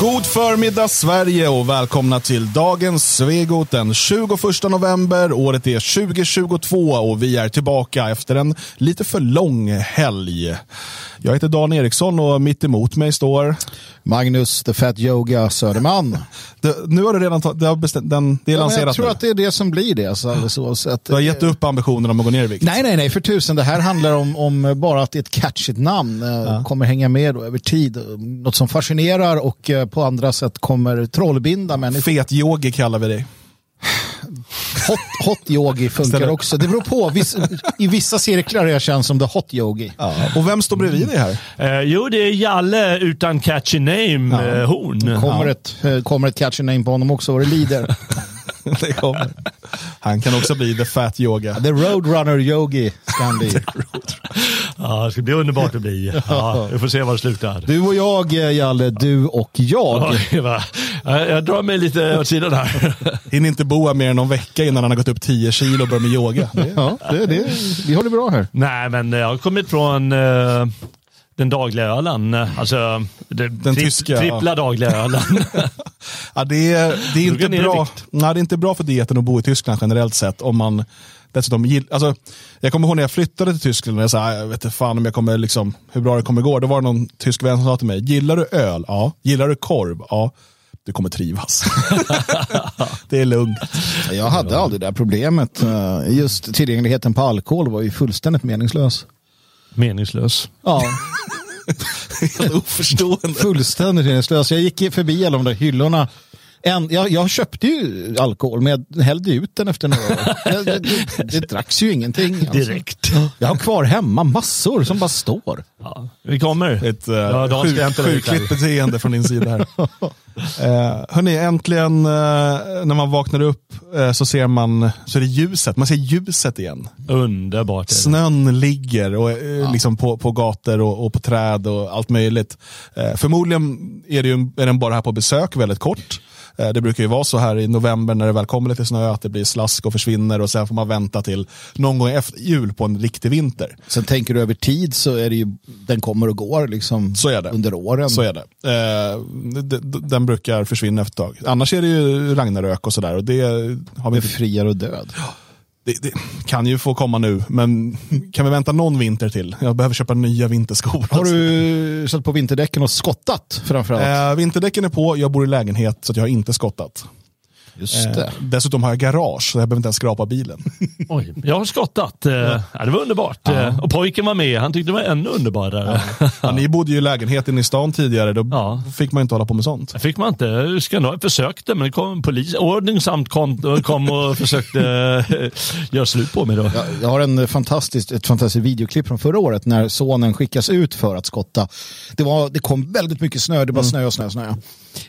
God förmiddag Sverige och välkomna till dagens Svegot den 21 november. Året är 2022 och vi är tillbaka efter en lite för lång helg. Jag heter Dan Eriksson och mitt emot mig står Magnus the Fat Yoga Söderman. Det, nu har du redan tagit, det, har bestämt, den, det är Ja, lanserat jag tror nu. att det är det som blir det. Alltså, alldeles oavsett. Du har gett upp ambitionen om att gå ner i vikt. Nej, nej, nej, för tusen. Det här handlar om, om bara att det är ett catchigt namn. eh, Kommer hänga med då över tid. Något som fascinerar och eh, på andra sätt kommer trollbinda människor. Fet yogi kallar vi dig. Hot, hot yogi funkar Ställer- också. Det beror på. Viss, I vissa cirklar är jag känd som the hot yogi. Och vem står bredvid dig här? Eh, jo, det är Jalle utan catchy name, eh, Horn. Kommer, ett, eh, kommer ett catchy name på honom också vad det lider. det kommer. Han kan också bli the fat yoga. The Roadrunner Yogi ska han bli. Ja, det ska bli underbart att bli. Ja, vi får se var det slutar. Du och jag, eh, Jalle, du och jag. Oj, va. jag, drar mig lite åt sidan här. Hinner inte bo här mer än någon vecka innan han har gått upp 10 kilo och börjat med yoga. Ja, det, det, vi har det bra här. Nej, men jag har kommit från eh, den dagliga ölen. Alltså, det, Den tyska, Trippla dagliga ölen. Ja, det, är, det, är inte bra. Nej, det är inte bra för dieten att bo i Tyskland generellt sett. Om man dessutom gill, alltså, jag kommer ihåg när jag flyttade till Tyskland, och jag, sa, "Ah, jag vet inte fan om jag kommer, liksom, hur bra det kommer gå. Då var det någon tysk vän som sa till mig, gillar du öl? Ja. Gillar du korv? Ja. Du kommer trivas. det är lugnt. Jag hade aldrig det där problemet. Eh, Just tillgängligheten på alkohol var ju fullständigt meningslös. Meningslös. Ja, Helt oförstående. fullständigt meningslös. Jag gick förbi alla de där hyllorna. En, jag, jag köpte ju alkohol men jag hällde ut den efter några år. Det, det, det, det dracks ju ingenting. Alltså. Direkt. Jag har kvar hemma massor som bara står. Ja, vi kommer. Ett uh, Ja, sjuk, sjukligt beteende från din sida här. Uh, hörni, äntligen uh, när man vaknar upp eh, så ser man så är det ljuset. Man ser ljuset igen. Underbart. Snön ligger och, eh, liksom på, på gator och, och på träd och allt möjligt. Förmodligen är, det ju, är den bara här på besök väldigt kort. Eh, det brukar ju vara så här i november när det väl kommer lite snö att det blir slask och försvinner och sen får man vänta till någon gång efter jul på en riktig vinter. Sen tänker du över tid så är det ju, den kommer och går liksom Så är det. under åren. Så är det. Eh, den brukar försvinna efter ett tag. Annars är det ju Ragnarök och sådär. Och det har vi Befriar och död. det, det kan ju få komma nu, men kan vi vänta någon vinter till? Jag behöver köpa nya vinterskor. Har du satt på vinterdäcken och skottat framförallt? Eh, vinterdäcken är på, jag bor i lägenhet så jag har inte skottat. Just Eh, det. dessutom har jag garage så jag behöver inte ens skrapa bilen. Oj, jag har skottat. Eh, Ja. det var underbart. Eh, Och pojken var med. Han tyckte det var ännu underbarare. Ja, ni bodde ju i lägenheten i stan tidigare, då Ja. fick man inte hålla på med sånt. Det fick man inte. Skandal. försökte, men det kom polis. Ordningsamt kom, kom och försökte eh, göra slut på mig. Då. Jag, jag har en fantastisk, ett fantastiskt videoklipp från förra året när sonen skickas ut för att skotta. Det, var, det kom väldigt mycket snö, det bara snö och snö och snö.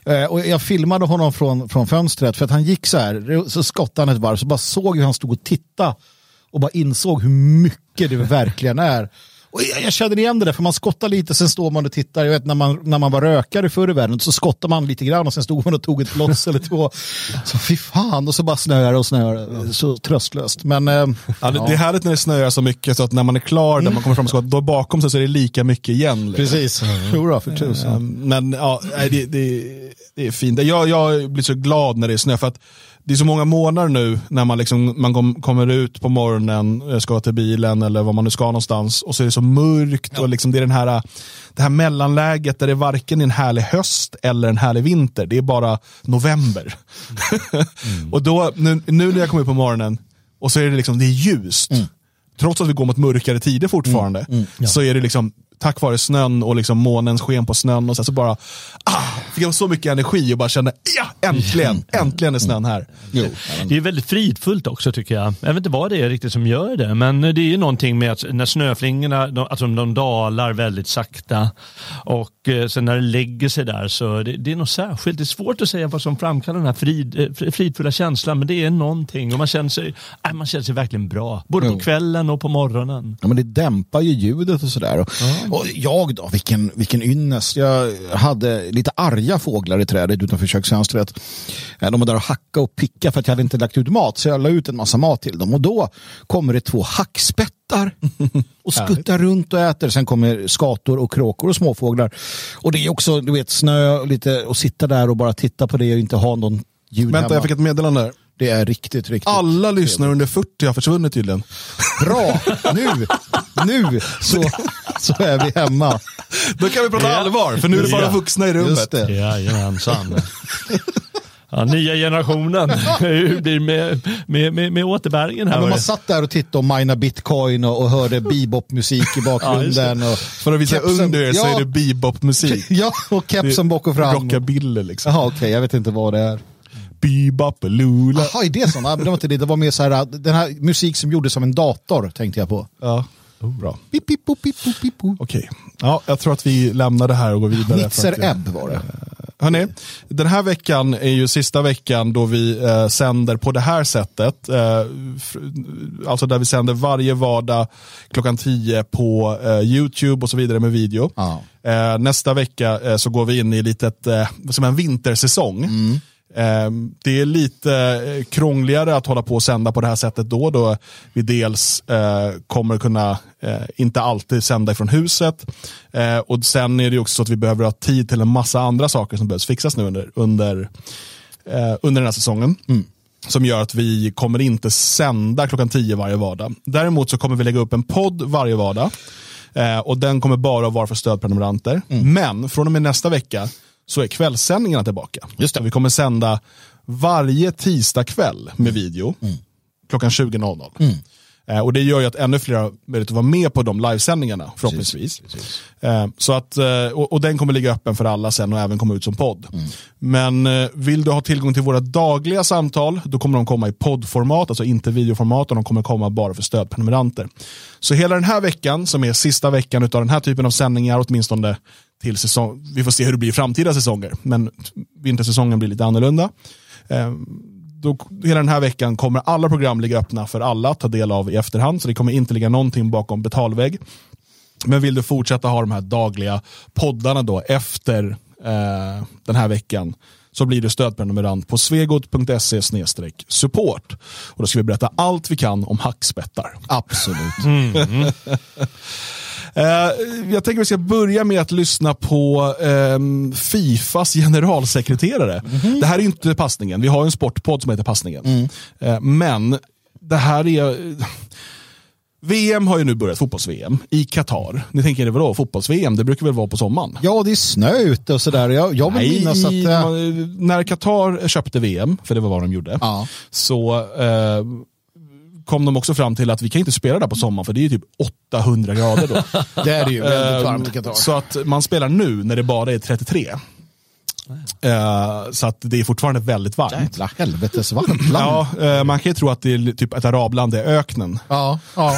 Eh, och jag filmade honom från, från fönstret för att han han gick så här, så skottade han ett varv så bara såg hur han stod och tittade och bara insåg hur mycket det verkligen är. Och jag, jag känner igen det där, för man skottar lite, sen står man och tittar. Jag vet när man, när man var rökare förr i världen så skottar man lite grann och sen stod man och tog ett bloss eller två. Så fy fan, och så bara snöar och snöar. Så tröstlöst. Men eh, Ja, det, det är härligt när det snöar så mycket så att när man är klar, där man kommer fram och skott, då bakom sig så är det lika mycket igen. liksom. precis, jodå för tusan. Um, Men ja, det, det, det är fint. Jag, jag blir så glad när det är snö för att det är så många månader nu när man, liksom, man kom, kommer ut på morgonen, eh, ska till bilen eller vad man nu ska någonstans och så är det så mörkt och liksom det är den här, det här mellanläget där det varken är en härlig höst eller en härlig vinter. Det är bara november. och då, nu, nu när jag kommer upp på morgonen och så är det liksom, det är ljust. Trots att vi går mot mörkare tider fortfarande så är det liksom tack vare snön och liksom månens sken på snön och så, så bara ah, fick jag så mycket energi och bara kände ja, äntligen, äntligen är snön här. Jo. Det är väldigt fridfullt också tycker jag. Jag vet inte vad det är riktigt som gör det, men det är ju någonting med att när snöflingorna de, alltså de dalar väldigt sakta och eh, sen när det lägger sig där så det, det är något särskilt. Det är svårt att säga vad som framkallar den här frid, eh, fri- fridfulla känslan, men det är någonting och man känner sig, äh, man känner sig verkligen bra. Både Jo. på kvällen och på morgonen. Ja, men det dämpar ju ljudet och sådär. Och, och jag då, vilken, vilken ynnest. Jag hade lite arga fåglar i trädet utanför köksfönstret. Eh, De var där och hacka och picka för att jag hade inte lagt ut mat. Så jag la ut en massa mat till dem. Och då kommer det två hackspettar och skuttar runt och äter. Sen kommer skator och kråkor och småfåglar. Och det är också du vet, snö och lite och sitta där och bara titta på det och inte ha någon ljud Vänta, hemma. jag fick ett meddelande. här. Det är riktigt, riktigt. Alla lyssnare under 40 har försvunnit tydligen. Bra! Nu, nu så, så är vi hemma. Då kan vi prata Ja. allvar, för nu är det bara Ja. vuxna i rummet. Just det. Jajamensan. Ja, nya generationen. Hur blir med, med, med, med återbäringen här? Ja, man satt där och tittade och mina bitcoin och, och hörde bebop-musik i bakgrunden. och För att visa kepsen- under er så ja, är det bebop-musik. Ja, och kepsen bak och fram. Rockabilly liksom. Jaha, okej, jag vet inte vad det är. Bebop, lula. Jaha, är det men det var inte det. Det var mer så här, den här musik som gjordes av en dator, tänkte jag på. Ja, bra. Pip, pip, pip, pip. Okej. Ja, jag tror att vi lämnar det här och går vidare. Nitzer Ebb var det. Hörrni, den här veckan är ju sista veckan då vi eh, sänder på det här sättet. Eh, alltså där vi sänder varje vardag klockan 10 på eh, YouTube och så vidare med video. Ja. Eh, nästa vecka eh, så går vi in i litet, eh, som en vintersäsong. Eh, det är lite eh, krångligare att hålla på och sända på det här sättet då, då vi dels eh, kommer kunna, eh, inte alltid sända ifrån huset, och sen är det också så att vi behöver ha tid till en massa andra saker som behövs fixas nu under, under, under den här säsongen. Som gör att vi kommer inte sända klockan 10 varje vardag. Däremot så kommer vi lägga upp en podd varje vardag. Eh, och den kommer bara vara för stödprenumeranter. Men från och med nästa vecka så är kvällssändningarna tillbaka. Just det. Så Vi kommer sända varje tisdag kväll med video klockan 20.00. Eh, och det gör ju att ännu fler har möjlighet att vara med på de livesändningarna förhoppningsvis. Eh, så att, eh, och, och den kommer ligga öppen för alla sen och även komma ut som podd. Men eh, vill du ha tillgång till våra dagliga samtal, då kommer de komma i poddformat, alltså inte videoformat, och de kommer komma bara för stödprenumeranter. Så hela den här veckan, som är sista veckan av den här typen av sändningar, åtminstone till säsong, vi får se hur det blir i framtida säsonger, men vintersäsongen blir lite annorlunda. Eh, då, hela den här veckan kommer alla program ligga öppna för alla att ta del av i efterhand, så det kommer inte ligga någonting bakom betalvägg. Men vill du fortsätta ha de här dagliga poddarna då efter eh, den här veckan så blir du stödprenumerant på svegot.se support. Och då ska vi berätta allt vi kan om hackspettar. Absolut. Mm. mm jag tänker vi ska börja med att lyssna på ehm, Fifas generalsekreterare. Det här är inte passningen, vi har en sportpodd som heter Passningen. Eh, men det här är... VM har ju nu börjat, fotbolls-VM, i Qatar. Ni tänker, det vadå, fotbolls-VM, det brukar väl vara på sommaren? Ja, det är snö ute och sådär. Jag, jag vill Nej, minnas att... eh, man, när Qatar köpte VM, för det var vad de gjorde, Ja. så eh, kom de också fram till att vi kan inte spela där på sommaren för det är ju typ 800 grader då. det är det ju. Väldigt varmt i Qatar. Så att man spelar nu när det bara är 33. Eh, så att det är fortfarande väldigt varmt. Jävla helvetes varmt land. Ja, eh, man kan ju tro att det är typ ett arabland, det är öknen. Ja, ja.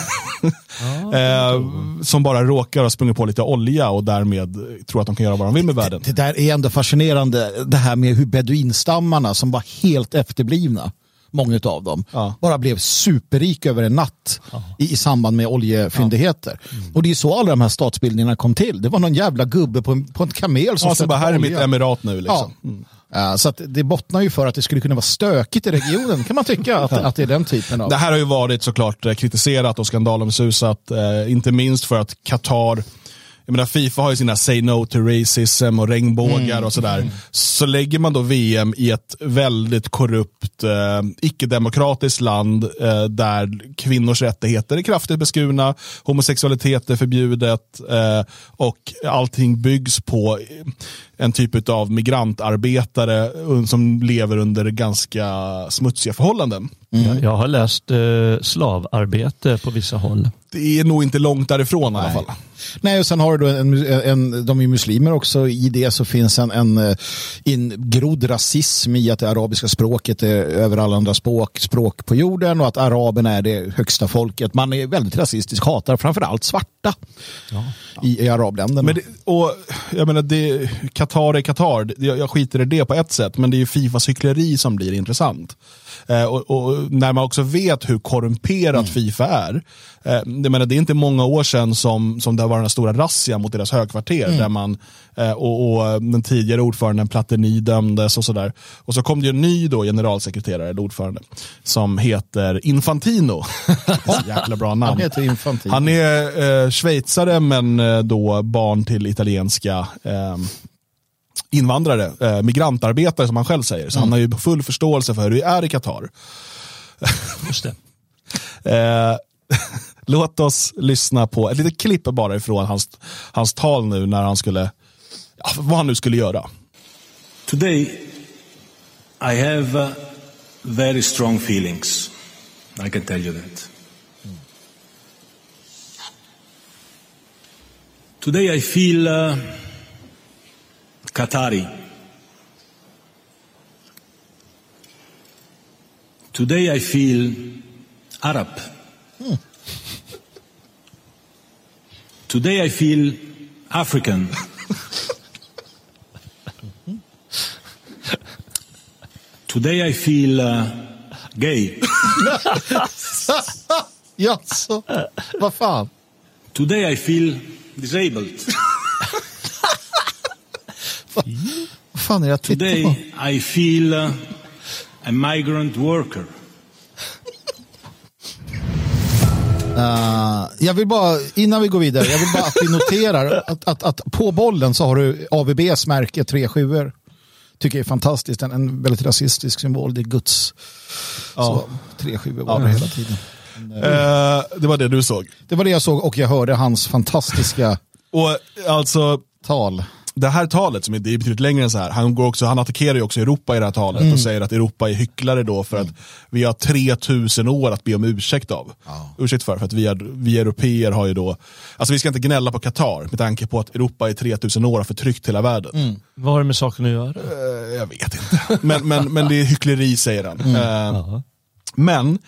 Som bara råkar ha sprungit på lite olja och därmed tror att de kan göra vad de vill med världen. Det där är ändå fascinerande, det här med hur beduinstammarna som var helt efterblivna, många av dem, Ja. bara blev superrika över en natt i, i samband med oljefyndigheter. Mm. Och det är så alla de här statsbildningarna kom till. Det var någon jävla gubbe på en, på en kamel som Ja, stötte bara, här är mitt emirat nu. Liksom. Ja. Ja, så att det bottnar ju för att det skulle kunna vara stökigt i regionen, kan man tycka att, att det är den typen av... Det här har ju varit såklart eh, kritiserat och skandalomsusat, eh, inte minst för att Qatar jag menar, Fifa har ju sina say no to racism och regnbågar och sådär. Så lägger man då VM i ett väldigt korrupt, eh, icke-demokratiskt land eh, där kvinnors rättigheter är kraftigt beskurna, homosexualitet är förbjudet eh, och allting byggs på en typ av migrantarbetare som lever under ganska smutsiga förhållanden. Jag, jag har läst eh, slavarbete på vissa håll. Det är nog inte långt därifrån i alla fall. Nej, och sen har du en, en, de är muslimer också. I det så finns en, en eh, ingrodd rasism i att det arabiska språket är över alla andra språk, språk på jorden och att araberna är det högsta folket. Man är väldigt rasistisk, hatar framförallt svarta i, i arabländerna. Men det, och, jag menar, det, Qatar är Qatar, jag, jag skiter i det på ett sätt, men det är ju Fifas hyckleri som blir intressant. Eh, och, och, när man också vet hur korrumperat Fifa är. Eh, jag menar, det är inte många år sedan som, som det var den stora razzian mot deras högkvarter. Där man, eh, och, och den tidigare ordföranden Platini dömdes och sådär. Och så kom det en ny då, generalsekreterare, eller ordförande, som heter Infantino. Jäkla bra namn. Han heter Infantino. Han är eh, schweizare men eh, då barn till italienska eh, invandrare, eh, migrantarbetare som han själv säger. Så han har ju full förståelse för hur det är i Qatar. Just det. Eh, låt oss lyssna på ett litet klipp bara ifrån hans, hans tal nu när han skulle, ja, vad han nu skulle göra. Today, I have uh, very strong feelings. I can tell you that. Today, I feel uh, Qatari. Today, I feel Arab. Today, I feel African. Today, I feel uh, gay. Jaså, vad fan? Today, I feel disabled. Fan är det jag tittar på? Today, I feel uh, a migrant worker. Uh, jag vill bara, innan vi går vidare, jag vill bara att vi noterar att, att, att på bollen så har du AVBs märke 3 7 Tycker jag är fantastiskt, en, en väldigt rasistisk symbol. Det är Guds. Så, 3 7 var det hela tiden. Eh, det var det du såg. Det var det jag såg och jag hörde hans fantastiska Och alltså, tal. Det här talet, som är, det är betydligt längre än så här, han, går också, han attackerar ju också Europa i det här talet och säger att Europa är hycklare då för att vi har 3000 år att be om ursäkt av. Ursäkt för, för att vi, är, vi europeer har ju då, alltså vi ska inte gnälla på Qatar med tanke på att Europa i 3000 år har förtryckt hela världen. Vad har det med saken att göra? Eh, jag vet inte. Men, men, men det är hyckleri säger han. Eh, men,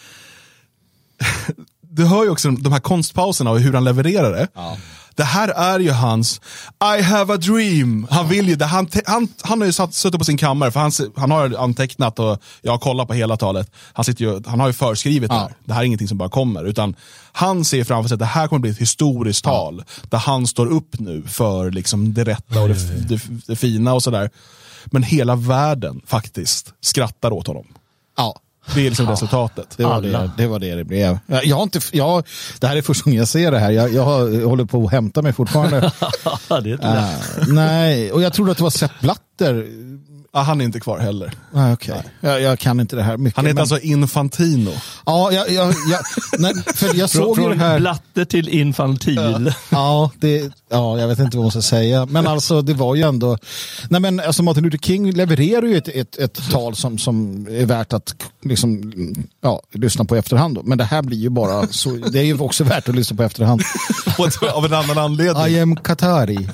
du hör ju också de här konstpauserna och hur han levererar det. Det här är ju hans I have a dream. Han vill ju det. Han, han, han har ju satt, suttit på sin kammare, för han, han har antecknat och jag har kollat på hela talet. Han, sitter ju, han har ju förskrivet det här. Det här är ingenting som bara kommer. Utan han ser framför sig att det här kommer bli ett historiskt tal. Där han står upp nu för liksom det rätta och det, det, det fina och sådär. Men hela världen faktiskt skrattar åt honom. Ja. Det är liksom resultatet. Det var det, det var det det blev. Jag har inte, jag, det här är första gången jag ser det här. Jag, jag, har, jag håller på att hämta mig fortfarande. Ja, det är inte uh, nej, och jag trodde att det var Sepp Blatter. Ah, han är inte kvar heller. Nej, okej. Jag, jag kan inte det här mycket. Han heter men- alltså Infantino. Ja, jag, jag, jag, nej, för jag såg ju det Från här. blatte till infantil. Ja, det, ja, jag vet inte vad man ska säga. Men alltså det var ju ändå... Nej, men alltså Martin Luther King levererar ju ett, ett, ett tal som, som är värt att liksom, ja, lyssna på i efterhand. Då. Men det här blir ju bara så... Det är ju också värt att lyssna på i efterhand. Av en annan anledning. I am Qatari.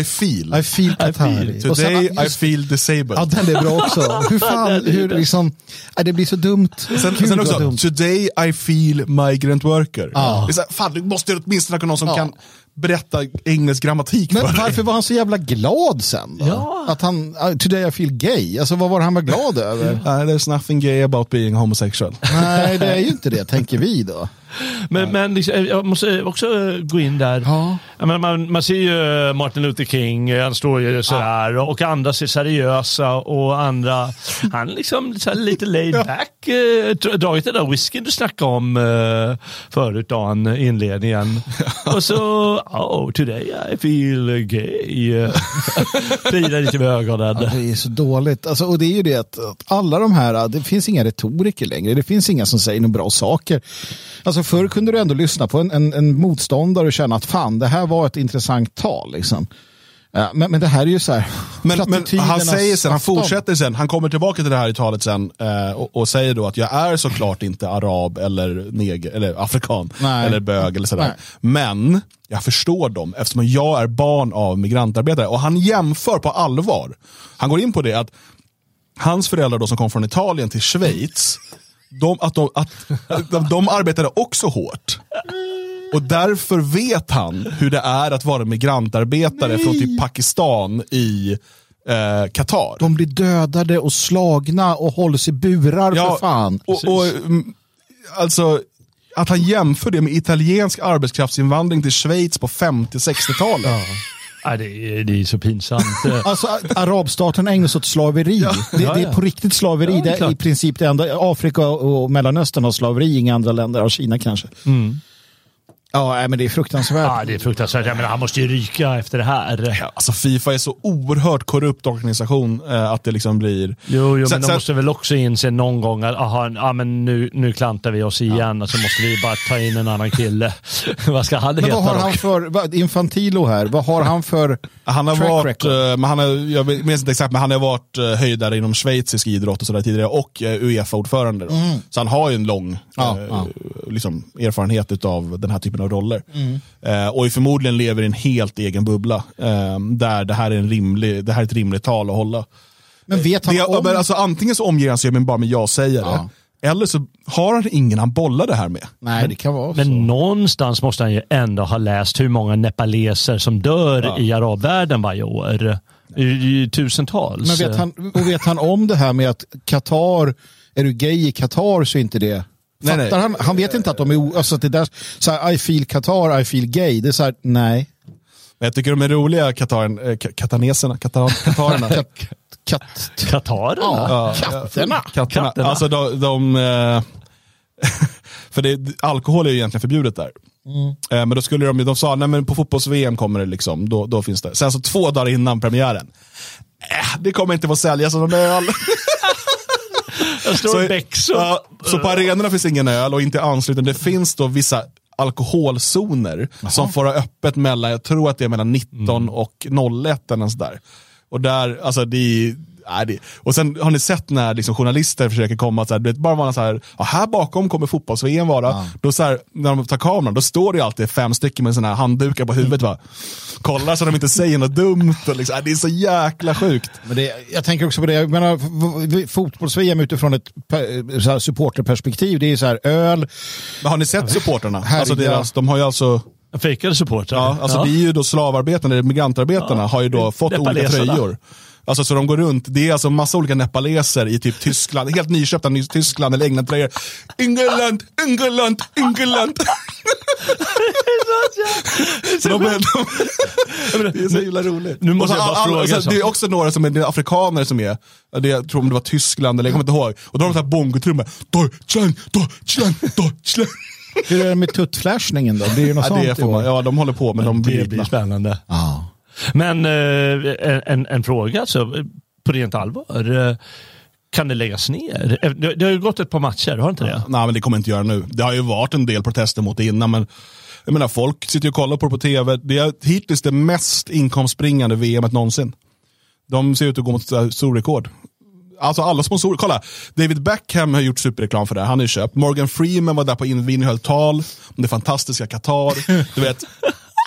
I feel. I feel Qatari. Och sen- Today I just- feel disabled. Ja, den är bra också. Hur fan, hur liksom... Nej, det blir så dumt. Sen, Gud, sen också, dumt. today I feel migrant worker. Ja. Det är så här, fan, du måste åtminstone ha någon som Ja. kan berätta engelsk grammatik Men för dig. varför var han så jävla glad sen då? Ja. Att han, uh, today I feel gay. Alltså vad var det han var glad över? Nej, there's nothing gay about being homosexual. Nej, det är ju inte det, tänker vi då. Men, men liksom, jag måste också gå in där. Ja. Menar, man, man ser ju Martin Luther King, eh, han står ju sådär och andra ser seriösa och andra, han är liksom här lite laid back. eh, dra- Dragit den där whiskyn du snackade om eh, förut Dan, inledningen. Och så, oh today I feel gay. Eh, Plirar lite med ögonen. Ja, det är så dåligt. Alltså, och det är ju det att alla de här, det finns inga retoriker längre. Det finns inga som säger några bra saker. Alltså förr kunde du ändå lyssna på en, en, en motståndare och känna att fan, det här var ett intressant tal. Liksom. Ja, men, men det här är ju så här. Men, men han säger sen, han fortsätter sen, han kommer tillbaka till det här i talet sen eh, och, och säger då att jag är såklart inte arab eller neger, eller afrikan Nej. eller bög eller sådär. Nej. Men jag förstår dem eftersom jag är barn av migrantarbetare. Och han jämför på allvar. Han går in på det att hans föräldrar då som kom från Italien till Schweiz, de, att de, att, de, de arbetade också hårt. Och därför vet han hur det är att vara migrantarbetare från typ Pakistan i eh, Qatar. De blir dödade och slagna och hålls i burar för fan. Och, och, mm, alltså, att han jämför det med italiensk arbetskraftsinvandring till Schweiz på 50-60-talet. Ja, det, är, det är så pinsamt. Alltså arabstaterna ägnar sig åt slaveri. Det, Ja, det är ja. på riktigt slaveri. Ja, det är det är i princip det enda. Afrika och Mellanöstern har slaveri, inga andra länder har Kina kanske. Ja, men det är fruktansvärt. ja, det är fruktansvärt. Jag menar, han måste ju ryka efter det här. Alltså Fifa är så oerhört korrupt organisation eh, att det liksom blir... Jo, jo Sen- men de sen- måste väl också inse någon gång att aha, ja, men nu, nu klantar vi oss igen och så måste vi bara ta in en annan kille. vad ska han Men heta vad har då? han för, vad, Infantilo här, vad har han för Han har track varit, record? eh, men han har, jag minns inte exakt, men han har varit eh, höjdare inom schweizisk idrott och sådär tidigare och eh, Uefa-ordförande. då. Så han har ju en lång Mm. Ja, eh, ja. Liksom, erfarenhet av den här typen av roller. Mm. Eh, och förmodligen lever i en helt egen bubbla eh, där det här, är en rimlig, det här är ett rimligt tal att hålla. Men vet han Det, om... alltså, antingen så omger han sig med bara med ja-sägare, eller så har han ingen han bollar det här med. Nej, det kan vara Men så. någonstans måste han ju ändå ha läst hur många nepaleser som dör i arabvärlden varje år. Ju tusentals. Men vet han, och vet han om det här med att Qatar, är du gay i Qatar så är inte det... Nej, Fattar nej. Han, han vet inte att de är... Alltså att det där, så här, I feel Qatar, I feel gay. Det är så här, nej. Men jag tycker de är roliga, kataren, eh, ka- kataneserna, katar, katarerna. Katt, katt, Katarerna? ja, katterna. Katterna. Katterna. Alltså de, de eh, för det, alkohol är ju egentligen förbjudet där. Eh, men då skulle de, de sa, nej men på fotbolls-VM kommer det liksom, då, då finns det. Sen så två dagar innan premiären, eh, det kommer inte få säljas någon öl. Jag står och... ja, så på arenorna finns ingen öl och inte ansluten. Det finns då vissa alkoholzoner som får ha öppet mellan, jag tror att det är mellan 19 och 01 eller sådär. Och där, alltså det är, nej, det, och sen har ni sett när liksom, journalister försöker komma, så här, vet, bara vara så här, ja, här bakom kommer fotbolls-VM vara. Då så här, när de tar kameran, då står det ju alltid fem stycken med såna här handdukar på huvudet. Va? Kollar så de inte säger något dumt. Och liksom, nej, det är så jäkla sjukt. Men det, jag tänker också på det, jag menar, fotbolls-VM utifrån ett så här, supporterperspektiv, det är så här öl, Men har ni sett supporterna? Alltså deras, de har ju alltså Fejkade supportrar. Ja, alltså det är ju då slavarbetarna, eller migrantarbetarna, har ju då fått olika tröjor. Alltså så de går runt, det är alltså massa olika nepaleser i typ Tyskland, helt nyköpta ny Tyskland eller England-tröjor. England, England, England. så de, är- de, det är så himla roligt. Nu måste så jag bara fråga så en sak. Det är också några som är det är afrikaner som är, det, jag tror om det var Tyskland eller jag kommer inte ihåg. Och då har de så här bongotrummor. Deutschland, Deutschland, Deutschland. hur är det med tuttflashningen då? Det något Ja, sånt det i får man, ja, de håller på men de blir det blir spännande. Ja. Men eh, en, en, fråga alltså, på rent allvar. Eh, kan det läggas ner? Eh, det, har ju gått ett par matcher, har det inte det? Nej, men det kommer inte göra nu. Det har ju varit en del protester mot det innan, men jag menar, folk sitter ju och kollar på det på tv. Det är hittills det mest inkomstbringande VMet någonsin. De ser ut att gå mot storrekord. Alltså alla sponsorer, kolla. David Beckham har gjort superreklam för det, här. han är köpt. Morgan Freeman var där på invigning och höll tal om det fantastiska Qatar. Du vet,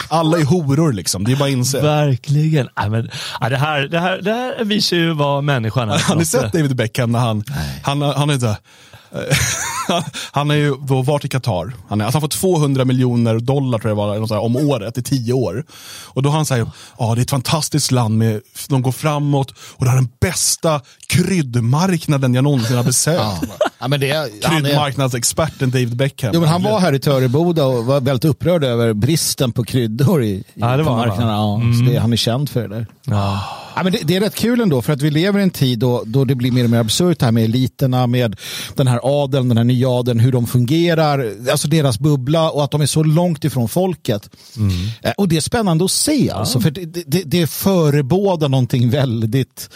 alla är horor liksom, det är bara att inse. Verkligen. Nej, men, ja, det, här, det, här, det här visar ju vad människan är. Har ni sett David Beckham när han, han, han är så här, eh, han har ju då varit i Qatar. Han, är, alltså han får 200 miljoner dollar tror jag var, här, om året i tio år. Och då har han sagt, ja det är ett fantastiskt land, med, de går framåt och det är den bästa kryddmarknaden jag någonsin har besökt. Ja, men det, han, är, Kryddmarknadsexperten David Beckham. jo, men han var här i Töreboda och var väldigt upprörd över bristen på kryddor i, i Ja, det var han, marknaden. Ja, så det, han är känd för det där. Ja. Ja, men det, det är rätt kul ändå för att vi lever i en tid då, då det blir mer och mer absurt här med eliterna, med den här adeln, den här nya adeln, hur de fungerar, alltså deras bubbla och att de är så långt ifrån folket. Eh, Och det är spännande att se alltså, för det, det, det förebådar någonting väldigt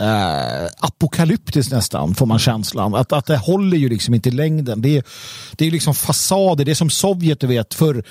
eh, apokalyptiskt nästan, får man känslan. Att, att det håller ju liksom inte i längden. Det är, det är liksom fasader, det är som Sovjet, du vet, för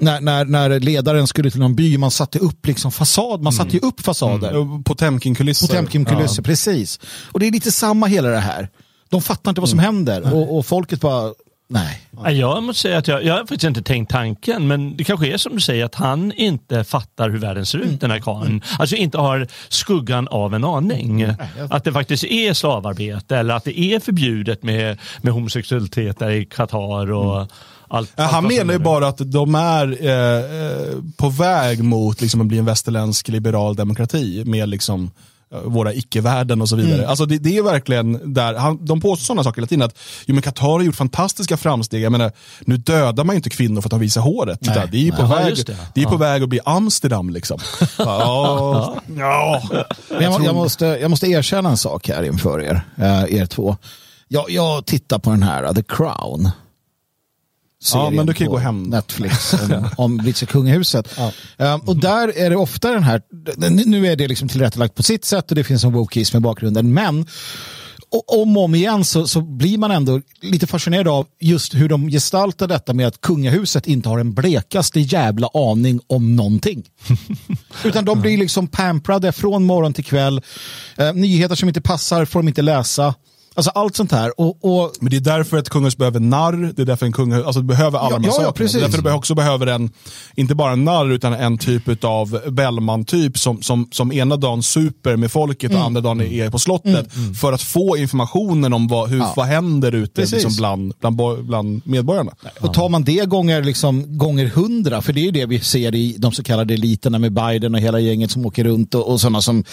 när, när, när ledaren skulle till någon by, man satte upp liksom fasad, man satte ju upp fasader. Potemkin-kulisser. Potemkin-kulisser, precis. Och det är lite samma hela det här. De fattar inte vad som händer och, och folket bara, nej. Ja, Jag måste säga att jag, jag har faktiskt inte tänkt tanken, men det kanske är som du säger att han inte fattar hur världen ser ut, den här karln. Alltså inte har skuggan av en aning. Att det faktiskt är slavarbete eller att det är förbjudet med, med homosexualitet där i Qatar. Och, Ja, allt han som menar ju bara att de är eh, eh, på väg mot liksom, att bli en västerländsk liberal demokrati med liksom, eh, våra icke-värden och så vidare. Alltså, det, det är verkligen där, han, de påstår sådana saker hela tiden, att jo, men Qatar har gjort fantastiska framsteg. Jag menar, nu dödar man ju inte kvinnor för att de visar håret. Nej, det är ju på. Ja, väg, det. det. är på väg att bli Amsterdam. Liksom. ja, ja. Men jag, jag, måste, jag måste erkänna en sak här inför er, eh, er två. Jag, jag tittar på den här, The Crown. Serien men du kan ju på gå hem. Netflix om, om brittiska kungahuset. Um, och där är det ofta den här, nu är det liksom tillrättalagt på sitt sätt och det finns en wokeism i bakgrunden, men och om och om igen så, så blir man ändå lite fascinerad av just hur de gestaltar detta med att kungahuset inte har en blekaste jävla aning om någonting. Utan de blir liksom pamprade från morgon till kväll. Eh, nyheter som inte passar får de inte läsa. Alltså allt sånt här. Och, och Men det är därför ett kungahus behöver narr, det är därför en kungahus, alltså det behöver alla Ja, de här ja, ja, sakerna. precis. Det är därför det också behöver en, inte bara en narr, utan en typ av Bellman-typ som, som, som ena dagen super med folket Mm. och andra dagen är på slottet. För att få informationen om vad, hur, vad händer ute liksom bland, bland, bland medborgarna. Och tar man det gånger, liksom, gånger hundra, för det är ju det vi ser i de så kallade eliterna med Biden och hela gänget som åker runt och, och sådana som...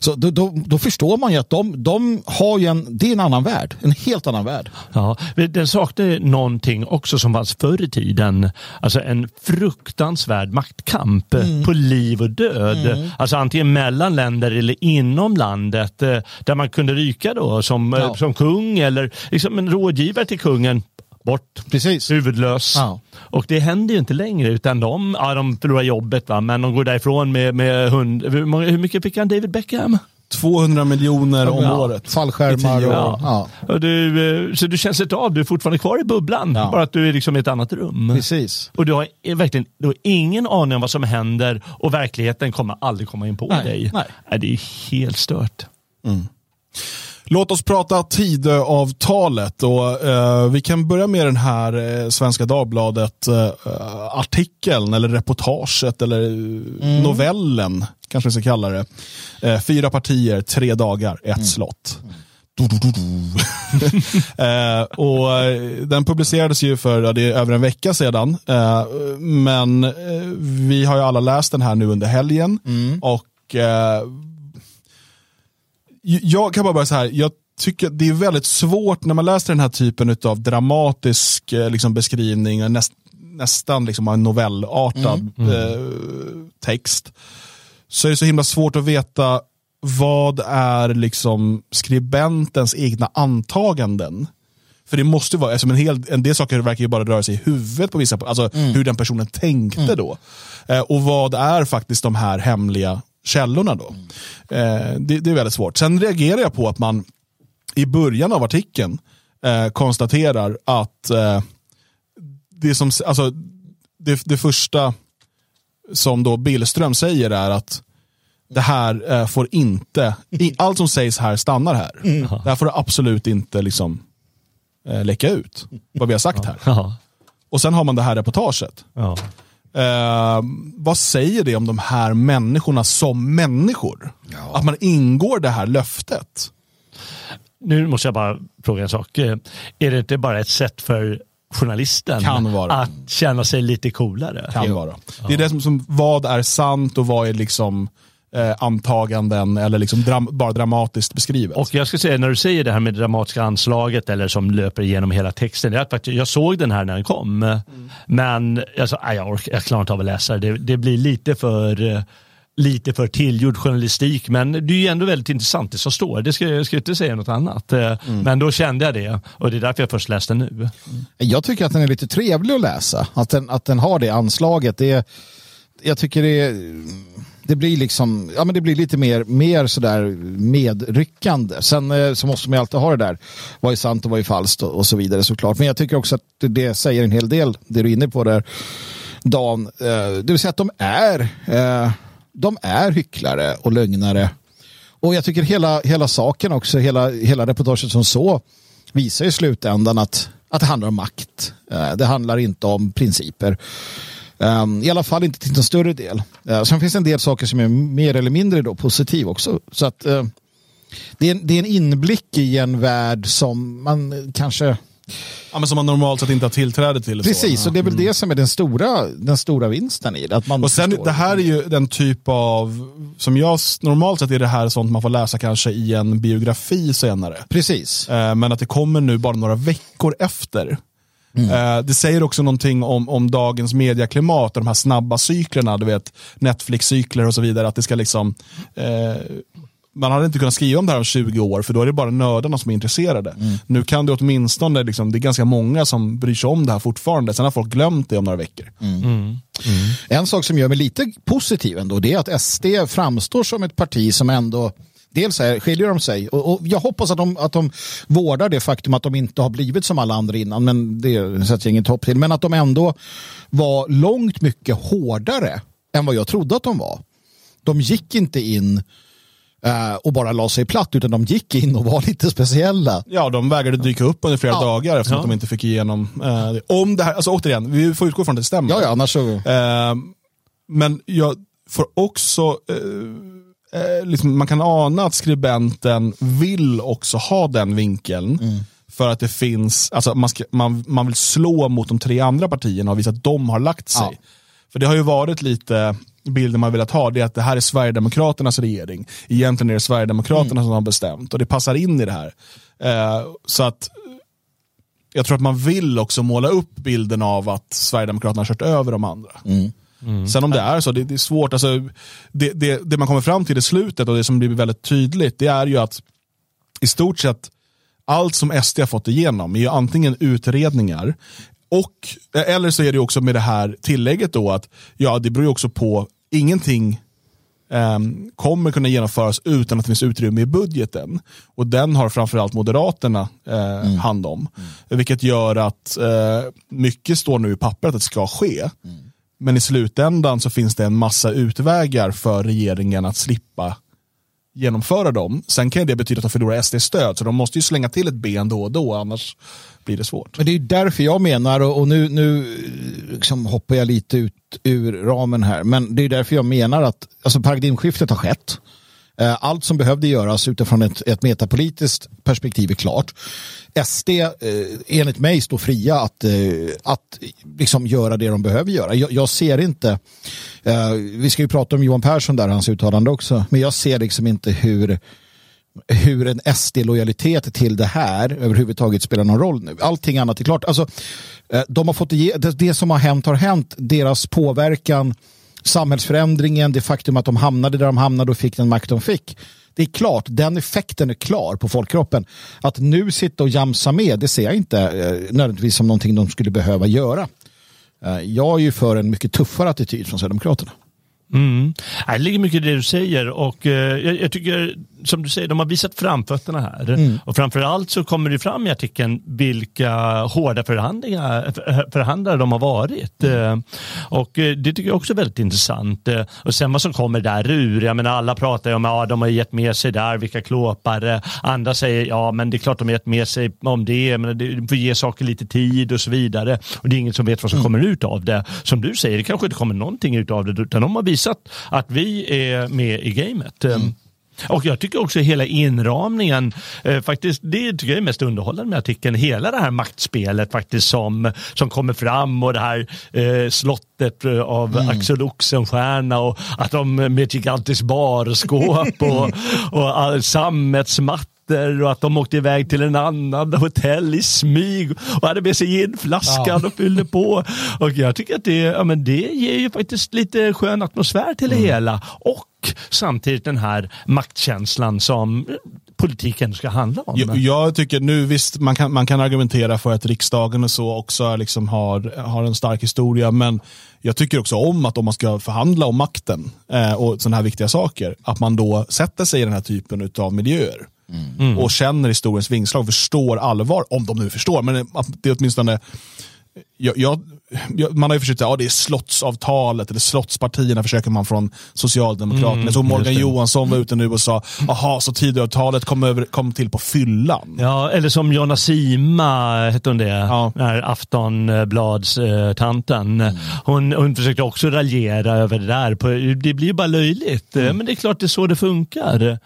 Så då, då, då förstår man ju att de, de har ju en, det är en annan värld, en helt annan värld. Ja, den saknar någonting också som fanns förr i tiden. Alltså en fruktansvärd maktkamp eh, Mm. på liv och död. Alltså antingen mellan länder eller inom landet. eh, Där man kunde ryka då som, eh, Ja. som kung eller liksom en rådgivare till kungen. Bort. Precis. Huvudlös. Ja. Och det händer ju inte längre utan de, ja, de förlorar jobbet va? men de går därifrån med, med hund. Hur, mycket fick han David Beckham? 200 miljoner om Ja. året. Fallskärmar och... år. Ja. Och du, eh, så du känns inte av, du är fortfarande kvar i bubblan. Ja. Bara att du är liksom i ett annat rum. Precis. Och du har verkligen du har ingen aning om vad som händer och verkligheten kommer aldrig komma in på Nej, dig. nej. det är helt stört. Låt oss prata Tidöavtalet och eh, vi kan börja med den här eh, Svenska Dagbladet eh, artikeln eller reportaget eller eh, novellen kanske vi ska kalla det. Eh, fyra partier, tre dagar, ett slott. Du, du, du, du. eh, och eh, den publicerades ju för ja, det är över en vecka sedan. Eh, men eh, vi har ju alla läst den här nu under helgen. Och eh, jag kan bara börja så här, jag tycker det är väldigt svårt när man läser den här typen av dramatisk eh, liksom, beskrivning, och näst, nästan liksom en novellartad Eh, text, så är det så himla svårt att veta vad är liksom skribentens egna antaganden. För det måste vara, alltså en, hel, en del saker verkar ju bara röra sig i huvudet på vissa, alltså hur den personen tänkte då. Eh, och vad är faktiskt de här hemliga källorna då? Eh, det, det är väldigt svårt. Sen reagerar jag på att man i början av artikeln eh, konstaterar att eh, det, som, alltså, det, det första som då Billström säger är att det här eh, får inte, i, allt som sägs här stannar här. Det här får absolut inte liksom, eh, läcka ut, vad vi har sagt här. Och sen har man det här reportaget. Ja. Eh, vad säger det om de här människorna som människor? Att man ingår det här löftet. Nu måste jag bara fråga en sak. Eh, Är det inte bara ett sätt för journalisten Kan vara. att känna sig lite coolare? Kan vara. Det är det som, som, vad är sant och vad är liksom eh, antaganden eller liksom dram, bara dramatiskt beskrivet. Och jag ska säga när du säger det här med dramatiska anslaget eller som löper igenom hela texten. Det är att faktiskt, jag såg den här när den kom. Men alltså, jag, orkar, jag klarar inte av att läsa det. Det blir lite för eh, lite för tillgjord journalistik. Men det är ju ändå väldigt intressant det som står. Det ska, jag ska inte säga något annat. Eh, Men då kände jag det och det är därför jag först läste nu. Jag tycker att den är lite trevlig att läsa. Att den, att den har det anslaget. Det är, jag tycker det, är- det blir liksom, ja men det blir lite mer, mer sådär medryckande. Sen eh, så måste man ju alltid ha det där. Vad är sant och vad är falskt och, och så vidare såklart. Men jag tycker också att det, säger en hel del, det du är inne på där, Dan. Eh, det vill säga att de är, eh, de är hycklare och lögnare. Och jag tycker hela, hela saken också, hela, hela reportaget som så visar i slutändan att, att det handlar om makt. Eh, Det handlar inte om principer. Um, I alla fall inte till någon större del. Uh, sen finns det en del saker som är mer eller mindre då positiv också. Så att uh, det, är, en- det är en inblick i en värld som man kanske Ja, men som man normalt sett inte har tillträde till. Precis, så. och det är väl det som är den stora, den stora vinsten i det. Att man Och sen, förstår. det här är ju den typ av, som jag normalt sett är det här sånt man får läsa kanske i en biografi senare. Precis. Eh, Men att det kommer nu bara några veckor efter. Eh, Det säger också någonting om, om dagens medieklimat och de här snabba cyklerna, du vet Netflix-cykler och så vidare. Att det ska liksom, eh, man hade inte kunnat skriva om det här om 20 år, för då är det bara nördarna som är intresserade. Nu kan det åtminstone, liksom, det är ganska många som bryr sig om det här fortfarande. Sen har folk glömt det om några veckor. En sak som gör mig lite positiv ändå, det är att SD framstår som ett parti som ändå Dels här skiljer de sig och, och jag hoppas att de, att de vårdar det faktum att de inte har blivit som alla andra innan, men det sätter jag inget hopp till. Men att de ändå var långt mycket hårdare än vad jag trodde att de var. De gick inte in eh, och bara la sig platt, utan de gick in och var lite speciella. Ja, de vägrade dyka upp under flera Ja. dagar eftersom Ja. att de inte fick igenom eh, det. Om det här, alltså återigen, vi får utgå från att det stämmer. Ja, ja, annars så... Eh, men jag får också, eh, liksom, man kan ana att skribenten vill också ha den vinkeln. För att det finns, alltså man, ska, man, man vill slå mot de tre andra partierna och visa att de har lagt sig. Ja. För det har ju varit lite bilden man velat ha, det är att det här är Sverigedemokraternas regering. Egentligen är det Sverigedemokraterna som har bestämt och det passar in i det här. Eh, så att jag tror att man vill också måla upp bilden av att Sverigedemokraterna har kört över de andra. Sen om det är så, det, det är svårt. Alltså, det, det, det man kommer fram till i slutet och det som blir väldigt tydligt, det är ju att i stort sett allt som SD har fått igenom är ju antingen utredningar och, eller så är det också med det här tillägget då att ja, det beror ju också på ingenting ehm, kommer kunna genomföras utan att det finns utrymme i budgeten. Och den har framförallt Moderaterna eh, hand om. Vilket gör att eh, mycket står nu i pappret att det ska ske. Men i slutändan så finns det en massa utvägar för regeringen att slippa genomföra dem. Sen kan det betyda att de förlorar SD-stöd, så de måste ju slänga till ett ben då och då, annars blir det svårt. Men det är därför jag menar, och nu, nu eh, liksom hoppar jag lite ut ur ramen här, men det är därför jag menar att alltså paradigmskiftet har skett. Eh, allt som behövde göras utifrån ett, ett metapolitiskt perspektiv är klart. SD, eh, enligt mig, står fria att, eh, att liksom göra det de behöver göra. Jag, jag ser inte, eh, vi ska ju prata om Johan Persson där, hans uttalande också, men jag ser liksom inte hur hur en SD-lojalitet till det här överhuvudtaget spelar någon roll nu. Allting annat är klart. Alltså, eh, de har fått ge, det, det som har hänt har hänt. Deras påverkan, samhällsförändringen, det faktum att de hamnade där de hamnade och fick den makt de fick. Det är klart, den effekten är klar på folkkroppen. Att nu sitta och jamsa med, det ser jag inte eh, nödvändigtvis som någonting de skulle behöva göra. Eh, jag är ju för en mycket tuffare attityd från Sverigedemokraterna. Mm. Ja, Det ligger mycket i det du säger och eh, jag, jag tycker som du säger, de har visat framfötterna här. Och framförallt så kommer det fram i artikeln vilka hårda förhandlingar, för- förhandlare de har varit. Eh, och eh, det tycker jag också är väldigt intressant. Eh, och sen vad som kommer där ur, jag menar alla pratar ju om att ja, de har gett med sig där, vilka klåpare. Andra säger ja men det är klart de har gett med sig om det, men det får ge saker lite tid och så vidare. Och det är ingen som vet vad som kommer ut av det. Som du säger, det kanske inte kommer någonting ut av det, utan de har visat att vi är med i gamet. Eh, och jag tycker också hela inramningen, eh, faktiskt det tycker jag är mest underhållande med artikeln, hela det här maktspelet faktiskt som, som kommer fram och det här eh, slottet eh, av Axel Oxenstierna och att de med ett gigantiskt barskåp och, och all, sammetsmattor och att de åkte iväg till en annan hotell i smyg och hade med sig ginflaskan och fyllde på. Och jag tycker att det, ja, men det ger ju faktiskt lite skön atmosfär till det hela. Och samtidigt den här maktkänslan som politiken ska handla om. Jag, jag tycker nu, visst, man kan, man kan argumentera för att riksdagen och så också liksom har, har en stark historia, men jag tycker också om att om man ska förhandla om makten eh, och sådana här viktiga saker, att man då sätter sig i den här typen av miljöer. Och känner historiens vingslag, förstår allvar, om de nu förstår, men det är åtminstone jag, jag, man har ju försökt säga, ja det är slottsavtalet eller slottspartierna försöker man från Socialdemokraterna. jag såg Morgan Johansson var ute nu och sa, jaha så Tidöavtalet kom, över, kom till på fyllan. Ja, eller som Jonna Sima, hette hon det? Ja. Aftonblads-tanten. Hon, hon försökte också raljera över det där. På, det blir ju bara löjligt. Men det är klart det är så det funkar.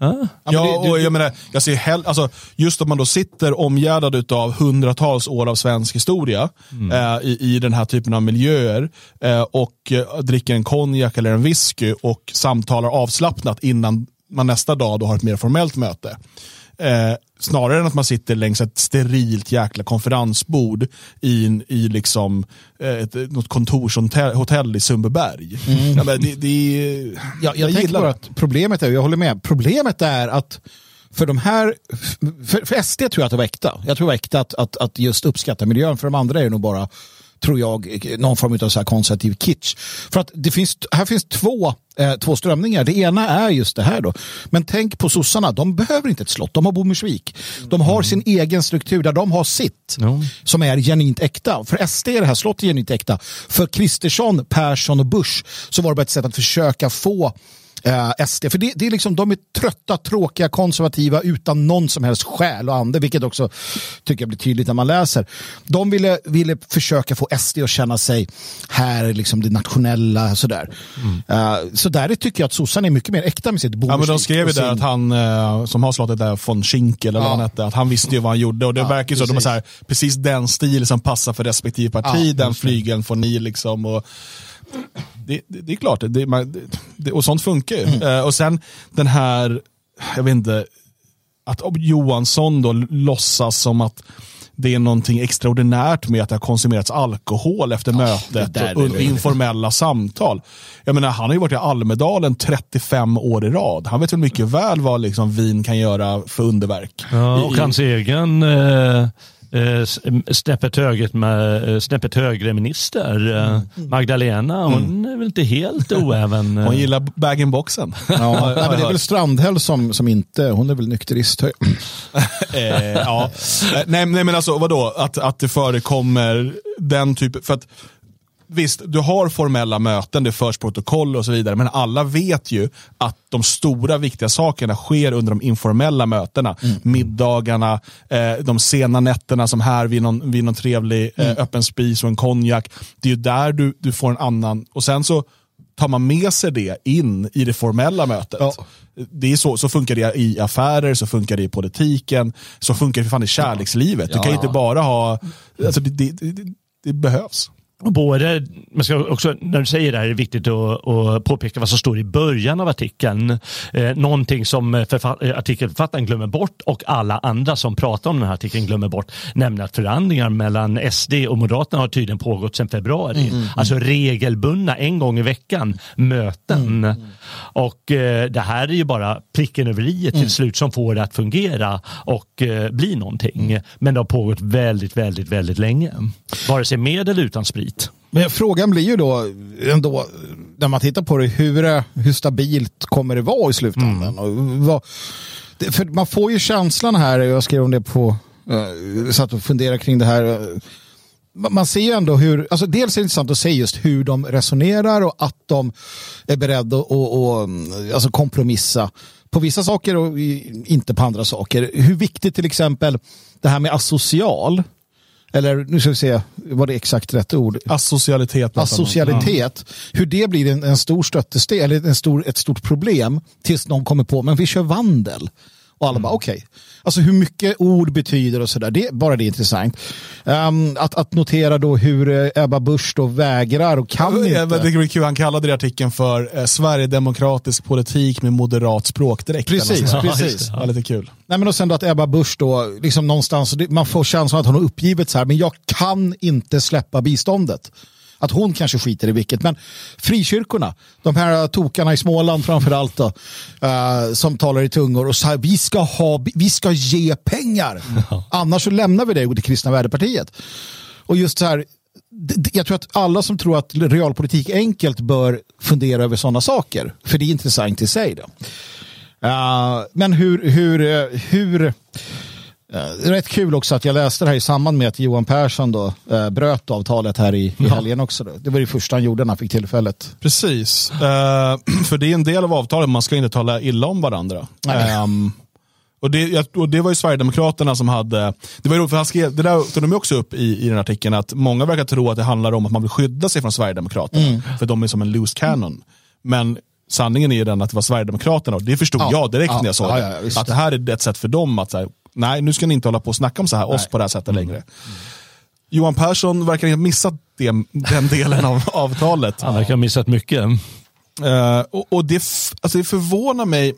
Ah. Ja, och jag menar, jag ser hell, alltså, just om man då sitter omgärdad av hundratals år av svensk historia eh, i, i den här typen av miljöer eh, och eh, dricker en konjak eller en whisky och samtalar avslappnat innan man nästa dag då har ett mer formellt möte. Eh, snarare än att man sitter längs ett sterilt jäkla konferensbord i, en- i liksom, eh, ett, något kontorshotell hotell i Sundbyberg. Ja, men det, det, Jag, jag, tänker gillar bara att problemet är, jag håller med, problemet är att för de här, för, för SD tror jag att det var äkta. Jag tror det var äkta att, att, att just uppskatta miljön, för de andra är det nog bara tror jag, någon form av så här konservativ kitsch. För att det finns, här finns två, eh, två strömningar. Det ena är just det här då. Men tänk på sossarna, de behöver inte ett slott, de har Bommersvik. De har sin egen struktur där de har sitt, Ja. som är genuint äkta. För SD är det här slottet genuint äkta. För Kristersson, Persson och Bush så var det bara ett sätt att försöka få eh, SD. För det, det är liksom, de är trötta, tråkiga, konservativa utan någon som helst själ och ande, vilket också tycker jag blir tydligt när man läser. De ville, ville försöka få SD att känna sig här, är liksom det nationella, sådär. Eh, så där tycker jag att sossarna är mycket mer äkta med sitt Ja, men de skrev ju och där sin- att han, eh, som har slottet där, von Schinkel, eller Ja. vad han hette, att han visste ju vad han gjorde. Och det Ja, verkar ju så, de är precis. så här, precis den stil som passar för respektive parti, Ja, den flygeln får ni liksom. Och, det, det, det är klart, det, det, man- det, och sånt funkar ju. Mm. Eh, och sen den här, jag vet inte, att Johansson då låtsas som att det är någonting extraordinärt med att det har konsumerats alkohol efter mötet där är och, informella samtal. Jag menar, han har ju varit i Almedalen 35 år i rad. Han vet väl mycket väl vad liksom vin kan göra för underverk. Ja, och i- hans egen eh, snäppet, högre, med, eh, snäppet högre minister, eh, Magdalena, hon är väl inte helt oäven. eh. Hon gillar bag-in-boxen. Ja, nej, men det är väl Strandhäll som, som inte, hon är väl nykterist. eh, ja. Eh, nej, nej men alltså vadå, att, att det förekommer den typen, för att Visst, du har formella möten, det förs protokoll och så vidare, men alla vet ju att de stora viktiga sakerna sker under de informella mötena. Middagarna, eh, de sena nätterna som här vid någon, vid någon trevlig eh, öppen spis och en konjak. Det är ju där du, du får en annan, och sen så tar man med sig det in i det formella mötet. Ja. Det är så, så funkar det i affärer, så funkar det i politiken, så funkar det för fan i kärlekslivet. Du kan ju inte bara ha, alltså det, det, det, det behövs. Både, man ska också, när du säger det här är det viktigt att, att påpeka vad som står i början av artikeln. Eh, någonting som eh, artikelförfattaren glömmer bort och alla andra som pratar om den här artikeln glömmer bort. Nämligen att förhandlingar mellan SD och Moderaterna har tydligen pågått sedan februari. Alltså regelbundna, en gång i veckan, möten. Och eh, det här är ju bara pricken över i till slut som får det att fungera och eh, bli någonting. Men det har pågått väldigt, väldigt, väldigt länge. Vare sig med eller utan sprit. Men frågan blir ju då, ändå, när man tittar på det, hur, hur stabilt kommer det vara i slutändan? Och vad, för man får ju känslan här, jag skrev om det på, uh, satt och funderade kring det här. Man ser ju ändå hur, alltså dels är det intressant att se just hur de resonerar och att de är beredda att och, och, alltså kompromissa på vissa saker och inte på andra saker. Hur viktigt till exempel det här med asocial, eller nu ska vi se, var det exakt rätt ord? Asocialitet. asocialitet, hur det blir en, en stor stöttesten, eller en stor, ett stort problem tills någon kommer på, men vi kör vandel. Och alla bara okej. Alltså hur mycket ord betyder och sådär, det, bara det är intressant. Ehm, att, att notera då hur eh, Ebba Busch då vägrar och kan Ja, inte. men Det är kul, han kallade det i artikeln för eh, Sverigedemokratisk politik med moderat språkdräkt. Precis, sånt. precis. Ja. Ja, lite kul. Nej, men och sen då att Ebba Busch då, liksom någonstans, man får känslan att hon har uppgivit så här, men jag kan inte släppa biståndet. Att hon kanske skiter i vilket, men frikyrkorna, de här tokarna i Småland framförallt då, eh, som talar i tungor och så här, vi ska, ha, vi ska ge pengar, annars så lämnar vi det och det kristna värdepartiet. Och just så här, jag tror att alla som tror att realpolitik enkelt bör fundera över sådana saker, för det är intressant i sig. Då. Uh, men hur, hur, eh, hur uh, rätt kul också att jag läste det här i samband med att Johan Persson då, uh, bröt avtalet här i, i helgen också. Då. Det var det första han gjorde när han fick tillfället. Precis. Eh, för det är en del av avtalet, man ska inte tala illa om varandra. Ehm, och, det, och det var ju Sverigedemokraterna som hade, det var ju roligt för han skrev, det där tog de också upp i, i den artikeln, att många verkar tro att det handlar om att man vill skydda sig från Sverigedemokraterna, för de är som en loose cannon. Men sanningen är ju den att det var Sverigedemokraterna och det förstod Ja, jag direkt ja, när jag såg ja, det. att det här är ett sätt för dem att säga, nej nu ska ni inte hålla på och snacka om så här, oss på det här sättet längre. Johan Persson verkar ha missat det, den delen av avtalet. Han verkar ha missat mycket. Eh, och, och det, alltså det förvånar mig.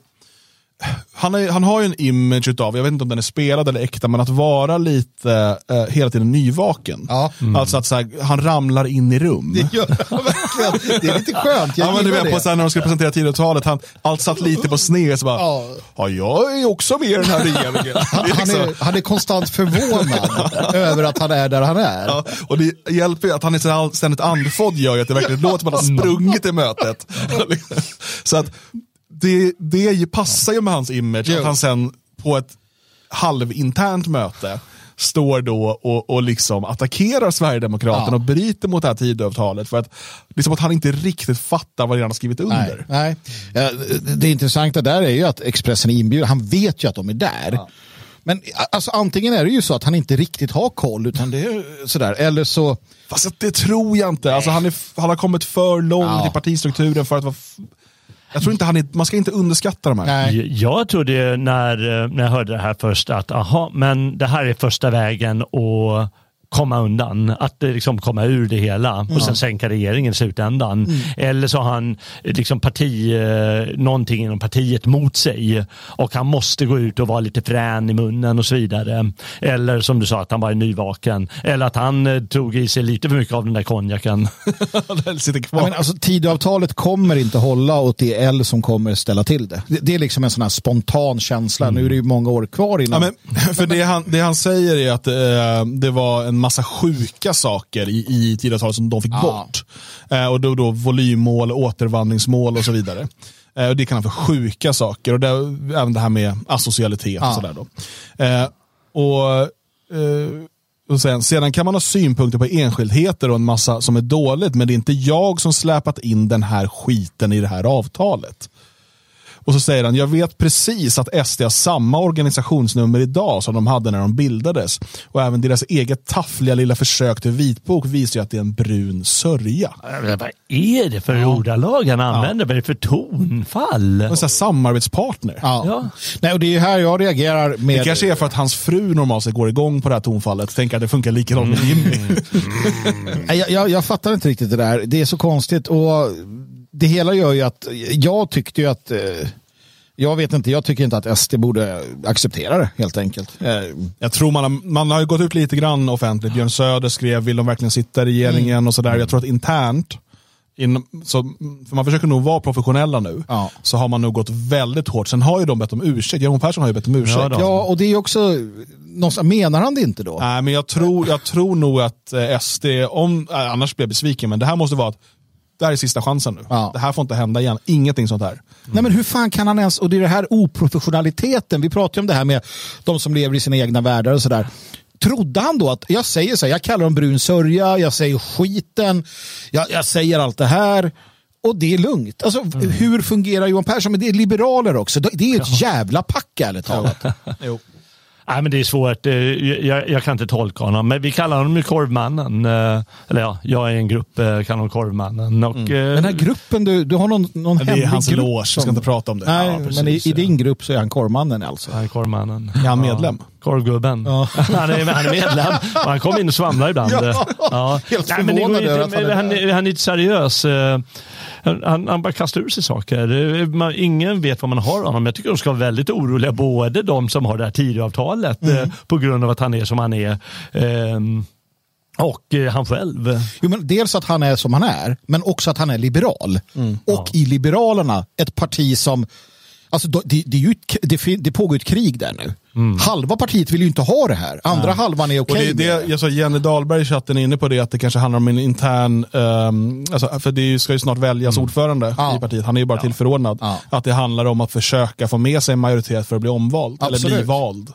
Han, är, han har ju en image utav, jag vet inte om den är spelad eller äkta, men att vara lite eh, hela tiden nyvaken. Ja. Alltså att så här, han ramlar in i rum. Det gör verkligen. Det är lite skönt. Jag Ja, men du vet, på så här, när de skulle presentera Tidöavtalet, han, allt satt lite på sned. Så bara, Ja. ja. jag är också med i den här regeringen. Han, han, liksom- är, han är konstant förvånad över att han är där han är. Ja, och det hjälper ju att han är så ständigt andfådd gör ju att det verkligen låter som att han har sprungit i mötet. så att det, det passar ju med hans image Jo. att han sen på ett halvinternt möte står då och, och liksom attackerar Sverigedemokraterna Ja. och bryter mot det här Tidöavtalet för att det är som att han inte riktigt fattar vad han har skrivit Nej, under. nej. Eh, Det intressanta där är ju att Expressen är inbjuden. Han vet ju att de är där. Men alltså, antingen är det ju så att han inte riktigt har koll, utan det är sådär. Eller så... Fast det tror jag inte. Alltså, han, är, han har kommit för långt Ja. i partistrukturen för att vara... Jag tror inte han är, man ska inte underskatta de här. Nej. Jag trodde när, eh, när jag hörde det här först att aha, men det här är första vägen att komma undan, att eh, liksom komma ur det hela och sen sänka regeringen i slutändan. Eller så har han eh, liksom parti, eh, någonting inom partiet mot sig och han måste gå ut och vara lite frän i munnen och så vidare. Eller som du sa att han var nyvaken. Eller att han eh, tog i sig lite för mycket av den där konjaken. Den sitter kvar. Ja, men alltså, Tidöavtalet kommer inte hålla åt det L som kommer ställa till det. Det, det är liksom en sån här spontan känsla. Nu är det ju många år kvar Ja, innan. men, för det han, det han säger är att eh, det var en massa sjuka saker i, i Tidöavtalet som de fick Ja. bort. Eh, och då, då volymmål, återvandringsmål och så vidare. Eh, och det kan han för sjuka saker. Och det, även det här med asocialitet Ja. och sådär. Då. Eh, och, eh, och sen, sedan kan man ha synpunkter på enskildheter och en massa som är dåligt, men det är inte jag som släpat in den här skiten i det här avtalet. Och så säger han, jag vet precis att SD har samma organisationsnummer idag som de hade när de bildades. Och även deras eget taffliga lilla försök till vitbok visar ju att det är en brun sörja. Vad är det för ordalag han använder? Vad är det för tonfall? En sån här samarbetspartner. ja. Ja. Nej, och det är ju här jag reagerar med... Det kanske är för att hans fru normalt sett går igång på det här tonfallet. Tänker att det funkar likadant med Jimmy. Nej, Jag, jag, jag fattar inte riktigt det där. Det är så konstigt och det hela gör ju att jag tyckte ju att eh, jag vet inte, jag tycker inte att SD borde acceptera det helt enkelt. Eh, Jag tror man har, man har gått ut lite grann offentligt. Björn Söder skrev, vill de verkligen sitta i regeringen Mm. och sådär. Jag tror att internt, inom, så, för man försöker nog vara professionella nu, Ja. så har man nog gått väldigt hårt. Sen har ju de bett om ursäkt. Johan Persson har ju bett om ursäkt. Ja ja, och det är ju också, menar han det inte då? Nej, men jag tror, jag tror nog att eh, SD, om, annars blir jag besviken, men det här måste vara att det här är sista chansen nu. Ja. Det här får inte hända igen. Ingenting sånt här. Nej men hur fan kan han ens, och det är det här oprofessionaliteten, vi pratar ju om det här med de som lever i sina egna världar och sådär. Trodde han då att, jag säger så här, jag kallar dem brun sörja, jag säger skiten, jag, jag säger allt det här. Och det är lugnt. Alltså, Hur fungerar Johan Persson? Men det är liberaler också. Det är ett jävla pack ärligt talat. Jo. Nej, men det är svårt. Eh, Jag, jag kan inte tolka honom. Men vi kallar honom ju Korvmannen. Eh, Eller ja, jag är en grupp, eh, kallar honom Korvmannen. Och, eh, Den här gruppen, du, du har någon, någon Men det är hemlig hans grupp. loge, vi ska inte prata om det. Nej, Ja, men i, precis, i ja. din grupp så är han korvmannen alltså. Han är Korvmannen. Är han medlem? Korvgubben. Ja. Han, är, han är medlem och han kommer in och svamlar ibland. Ja. Ja. Helt förvånad inte, över att han är, han är inte seriös. Han, han bara kastar ur sig saker. Man- Ingen vet vad man har honom. Jag tycker de ska vara väldigt oroliga, både de som har det här Tidöavtalet Mm. eh, på grund av att han är som han är. ehm, Och eh, han själv. Jo, men dels att han är som han är, men också att han är liberal. Mm. och i Liberalerna, ett parti som... Alltså, det, det, är ju det, det pågår ett krig där nu. Halva partiet vill ju inte ha det här. Andra halvan är okej det, med det, jag sa Jenny Dahlberg i chatten är inne på det, att det kanske handlar om en intern, ehm, alltså, för det ska ju snart väljas ordförande Ja. i partiet, han är ju bara tillförordnad. Ja. Att det handlar om att försöka få med sig en majoritet för att bli omvald, eller bli Absolut. vald.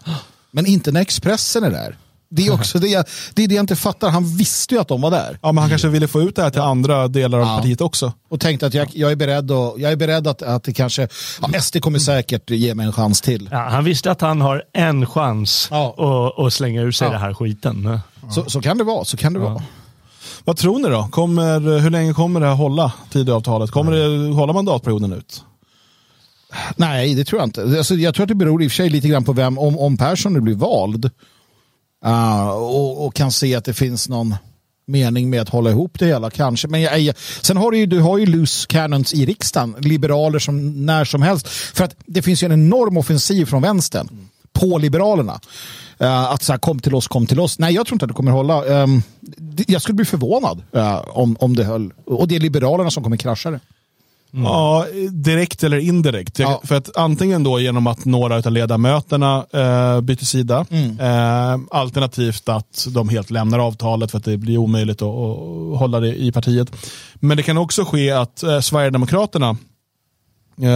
Men inte när Expressen är där. Det är också det, jag- det, är det jag inte fattar. Han visste ju att de var där. Ja, men han kanske ville få ut det här till andra delar av Ja. partiet också. Och tänkte att jag, jag är beredd, och, jag är beredd att, att det kanske... Ja, SD kommer säkert ge mig en chans till. Ja, han visste att han har en chans Ja. att, att slänga ur sig Ja. den här skiten. Så, så kan det vara. Så kan det vara. Vad tror ni då? Kommer, hur länge kommer det här hålla, Tidöavtalet? Kommer det hålla mandatperioden ut? Nej, det tror jag inte. Alltså, jag tror att det beror i och för sig lite grann på vem, om, om Persson nu blir vald uh, och, och, kan se att det finns någon mening med att hålla ihop det hela kanske. Men jag, jag, sen har du ju, du har ju loose cannons i riksdagen, liberaler som när som helst. För att det finns ju en enorm offensiv från vänstern mm. på liberalerna. Uh, att så här, kom till oss, kom till oss. Nej, jag tror inte att det kommer hålla. Um, jag skulle bli förvånad uh, om, om det höll. Och det är liberalerna som kommer krascha det. Mm. Ja, direkt eller indirekt. Ja. För att antingen då genom att några av ledamöterna eh, byter sida, mm. eh, alternativt att de helt lämnar avtalet för att det blir omöjligt att, att hålla det i partiet. Men det kan också ske att eh, Sverigedemokraterna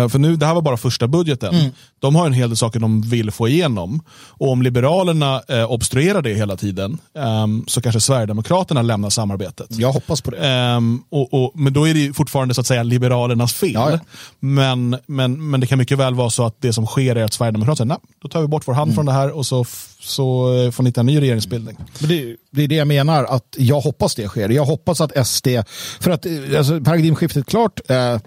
för nu, det här var bara första budgeten. Mm. De har en hel del saker de vill få igenom. Och om Liberalerna eh, obstruerar det hela tiden eh, så kanske Sverigedemokraterna lämnar samarbetet. Jag hoppas på det. Eh, och, och, men då är det fortfarande så att säga Liberalernas fel. Ja, ja. Men, men, men det kan mycket väl vara så att det som sker är att Sverigedemokraterna säger då tar vi bort vår hand mm. från det här och så, så eh, får ni hitta en ny regeringsbildning. Men det, det, är det jag menar, att jag hoppas det sker. Jag hoppas att SD, för att alltså, paradigmskiftet klart, eh,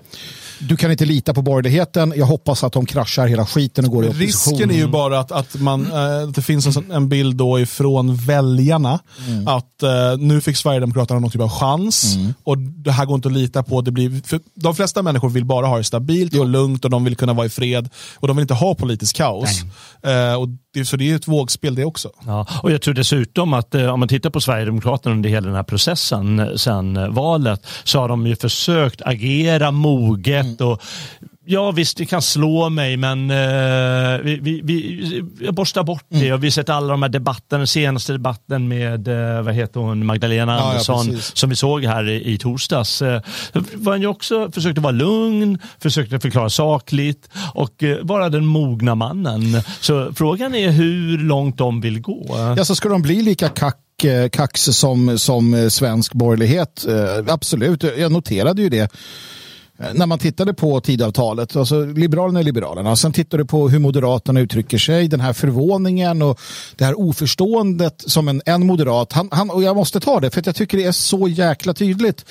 du kan inte lita på borgerligheten. Jag hoppas att de kraschar hela skiten och går i opposition. Risken är ju bara att, att, man, äh, det finns en, en bild då ifrån väljarna mm. att äh, nu fick Sverigedemokraterna någon typ av chans mm. och det här går inte att lita på. Det blir, de flesta människor vill bara ha det stabilt och lugnt och de vill kunna vara i fred och de vill inte ha politisk kaos. Äh, och så det är ett vågspel det också. Ja, och jag tror dessutom att om man tittar på Sverigedemokraterna under hela den här processen sedan valet så har de ju försökt agera moget Mm. Och, ja visst, det kan slå mig men uh, vi, vi, vi, jag borstar bort det. Mm. Och vi har sett alla de här debatterna, den senaste debatten med uh, vad heter hon, Magdalena ja, Andersson ja, som vi såg här i, i torsdags. Uh, var ju också, försökte vara lugn, försökte förklara sakligt och uh, vara den mogna mannen. Så frågan är hur långt de vill gå. Ja, så ska de bli lika kack kax som, som svensk borgerlighet. Absolut, jag noterade ju det Eh, när man tittade på tidavtalet, alltså Liberalerna är Liberalerna, sen tittade du på hur Moderaterna uttrycker sig, den här förvåningen och det här oförståendet som en, en moderat, han, han, och jag måste ta det för att jag tycker det är så jäkla tydligt.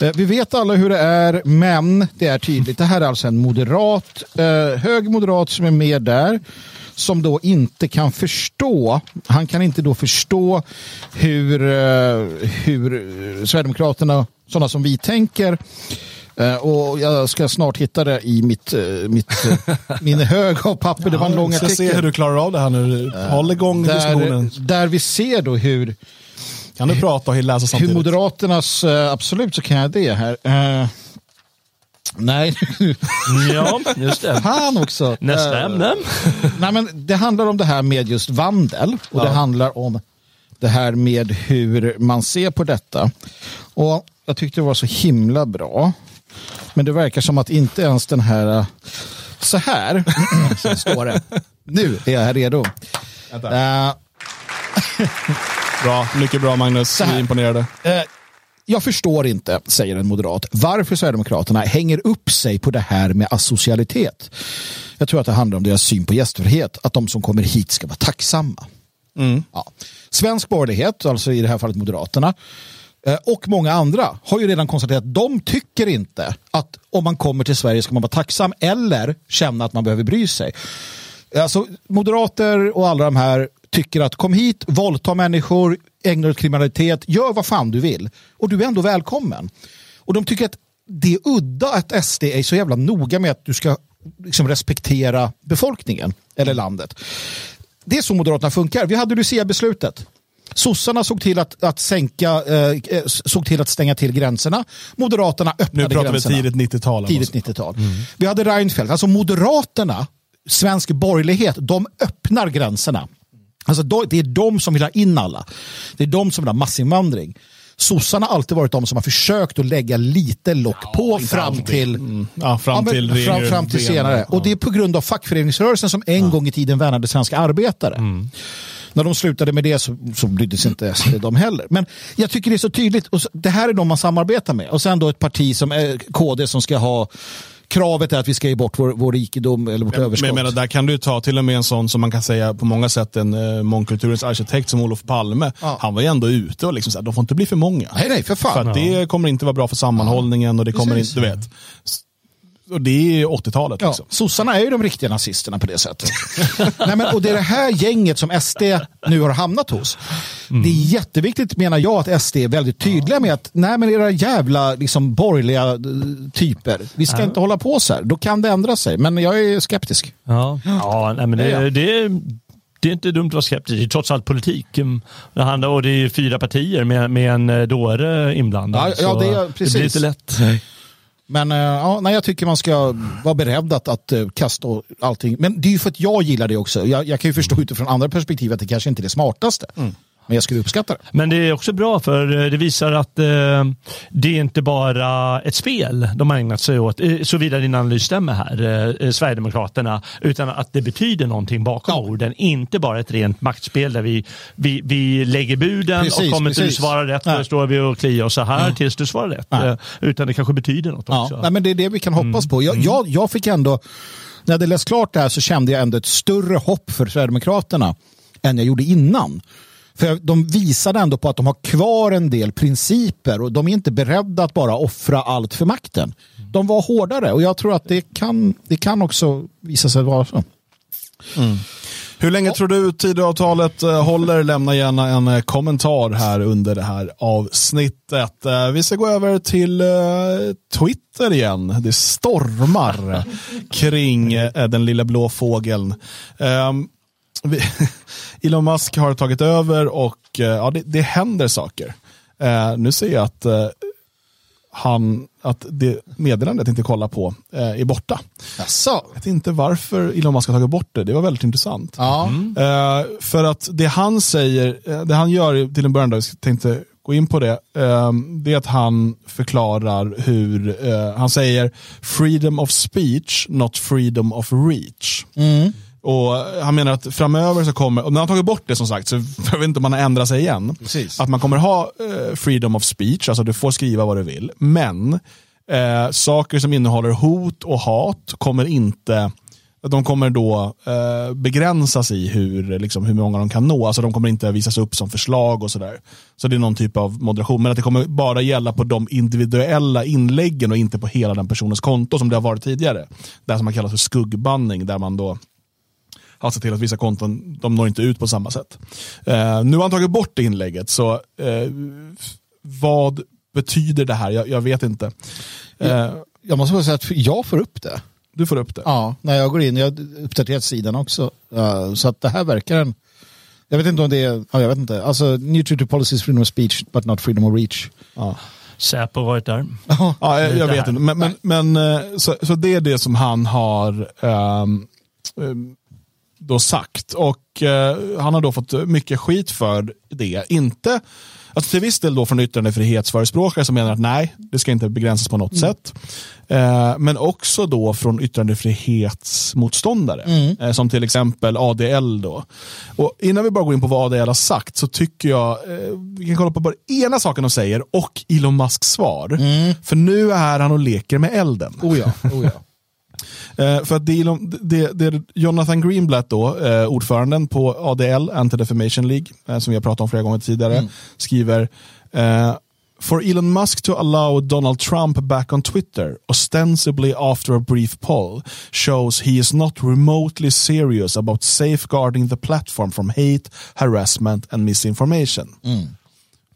Eh, Vi vet alla hur det är, men det är tydligt. Det här är alltså en moderat, eh, hög moderat som är med där som då inte kan förstå, han kan inte då förstå hur, eh, hur eh, Sverigedemokraterna, sådana som vi tänker, och jag ska snart hitta det i mitt, uh, mitt, uh, min hög av papper. Det var en lång artikel. Jag ska se hur du klarar av det här nu. Håll igång där, diskussionen. Där vi ser då hur... Kan du prata och läsa samtidigt? Hur Moderaternas, absolut så kan jag det här. Nej. ja, just det. Han också. Nästa ämne. nej, men det handlar om det här med just vandel. Och ja. det handlar om det här med hur man ser på detta. Och jag tyckte det var så himla bra. Men det verkar som att inte ens den här, äh, så här, så står det. Nu är jag redo. Uh, bra, mycket bra Magnus, vi är imponerade. Uh, jag förstår inte, säger en moderat, varför Sverigedemokraterna hänger upp sig på det här med asocialitet. Jag tror att det handlar om deras syn på gästfrihet, att de som kommer hit ska vara tacksamma. Mm. Ja. Svensk borgerlighet, alltså i det här fallet Moderaterna, Eh, Eh, och många andra har ju redan konstaterat att de tycker inte att om man kommer till Sverige ska man vara tacksam eller känna att man behöver bry sig. Alltså, moderater och alla de här tycker att kom hit, våldta människor, ägna dig åt kriminalitet, gör vad fan du vill. Och du är ändå välkommen. Och de tycker att det är udda att SD är så jävla noga med att du ska liksom respektera befolkningen eller landet. Det är så Moderaterna funkar. Vi hade Lucia-beslutet. Sossarna såg till att, att sänka, eh, eh såg till att stänga till gränserna. Moderaterna öppnade gränserna. Nu pratar vi tidigt 90-tal. Tidigt 90-tal. Mm. Vi hade Reinfeldt, alltså Moderaterna, svensk borgerlighet, de öppnar gränserna. Alltså det är de som vill ha in alla. Det är de som vill ha massinvandring. Sossarna har alltid varit de som har försökt att lägga lite lock ja, på fram till, mm. ja, fram till, ja, fram, fram till senare. Ja. Och det är på grund av fackföreningsrörelsen som en gång i tiden värnade svenska arbetare. Mm när de slutade med det så, så brydde sig inte SD de heller. Men jag tycker det är så tydligt. Och det här är de man samarbetar med. Och sen då ett parti som är KD som ska ha kravet är att vi ska ge bort vår, vår rikedom eller vårt Men överskott. jag menar, där kan du ta till och med en sån som man kan säga på många sätt en eh, mångkulturens arkitekt som Olof Palme. Ja. Han var ju ändå ute och liksom så här, de får inte bli för många. Nej, nej, för fan. För att det kommer inte vara bra för sammanhållningen och det kommer Precis. inte, du vet. Och det är 80-talet Ja, liksom. sossarna är ju de riktiga nazisterna på det sättet. Nej, men, och det är det här gänget som SD nu har hamnat hos. Det är jätteviktigt menar jag att SD är väldigt tydliga med att nej men era jävla liksom, borgerliga eh, typer, vi ska inte hålla på så här. Då kan det ändra sig, men jag är skeptisk. Ja, ja nej, men Ja, ja. det, det, det är inte dumt att vara skeptisk. Det är trots allt politik. Mm, Det handlar, och det är fyra partier med, med en eh, dåre inblandad. Ja, ja, det är- det precis. blir inte lätt. Men eh, ja, nej, jag tycker man ska vara beredd att, att eh, kasta allting. Men det är ju för att jag gillar det också. Jag, jag kan ju förstå utifrån andra perspektiv att det kanske inte är det smartaste. Men jag skulle uppskatta det. Men det är också bra för eh, det visar att eh, det är inte bara ett spel de har ägnat sig åt, eh, såvida din analys stämmer här, eh, Sverigedemokraterna, utan att det betyder någonting bakom orden. Inte bara ett rent maktspel där vi, vi, vi lägger buden Precis, och kommer inte du svara rätt, då står vi och kliar oss så här tills du svarar rätt. Nej. Eh, Utan det kanske betyder något Ja, också. nej, men det är det vi kan hoppas på. Jag, jag, jag fick ändå, när det läst klart det här så kände jag ändå ett större hopp för Sverigedemokraterna än jag gjorde innan. För de visade ändå på att de har kvar en del principer och de är inte beredda att bara offra allt för makten. De var hårdare och jag tror att det kan, det kan också visa sig vara så. Hur länge tror du Tidöavtalet eh, håller? Lämna gärna en eh, kommentar här under det här avsnittet. Eh, Vi ska gå över till Twitter igen. Det stormar kring den lilla blå fågeln. Vi- Elon Musk har tagit över och eh, ja, det, det händer saker. Eh, nu ser jag att eh, han, att det meddelandet inte kollar på eh, är borta. Jaså? Jag vet inte varför Elon Musk har tagit bort det. Det var väldigt intressant. Ja. Eh, för att det han säger, eh, det han gör till en början, då, jag tänkte gå in på det, eh, det är att han förklarar hur, eh, han säger freedom of speech, not freedom of reach. Och Han menar att framöver så kommer, och när han tagit bort det som sagt, så jag vet inte om han har ändrat sig igen. Precis. Att man kommer ha eh, freedom of speech, alltså du får skriva vad du vill. Men eh, saker som innehåller hot och hat kommer inte de kommer då eh, begränsas i hur, liksom, hur många de kan nå. Alltså de kommer inte visas upp som förslag och sådär. Så det är någon typ av moderation. Men att det kommer bara gälla på de individuella inläggen och inte på hela den personens konto som det har varit tidigare. Det som man kallar för skuggbanning där man då har sett till att vissa konton de når inte ut på samma sätt. Eh, nu har han tagit bort det inlägget, så eh, vad betyder det här? Jag, jag vet inte. Eh, Jag måste bara säga att jag får upp det. du får upp det. Ja, när jag går in. Jag har uppdaterat sidan också. Uh, så att det här verkar en... Jag vet inte om det är... Ja, jag vet inte. Alltså, to policies, freedom of speech, but not freedom of reach. Ja. Säpo har varit där. Ja, jag, jag vet inte. Men, men, men eh, så, så det är det som han har ehm, ehm, då sagt. Och eh, han har då fått mycket skit för det. Inte Alltså till viss del då från yttrandefrihetsförespråkare som menar att nej, det ska inte begränsas på något sätt. Eh, men också då från yttrandefrihetsmotståndare. Eh, som till exempel ADL då. Och innan vi bara går in på vad ADL har sagt så tycker jag, eh, vi kan kolla på bara ena saken de säger och Elon Musks svar. För nu är han och leker med elden. Oh ja, oh ja. Eh, för att det, det, det Jonathan Greenblatt, då, eh, ordföranden på ADL, Anti-Defamation League, eh, som vi har pratat om flera gånger tidigare, skriver eh, For Elon Musk to allow Donald Trump back on Twitter, ostensibly after a brief poll, shows he is not remotely serious about safeguarding the platform from hate, harassment and misinformation.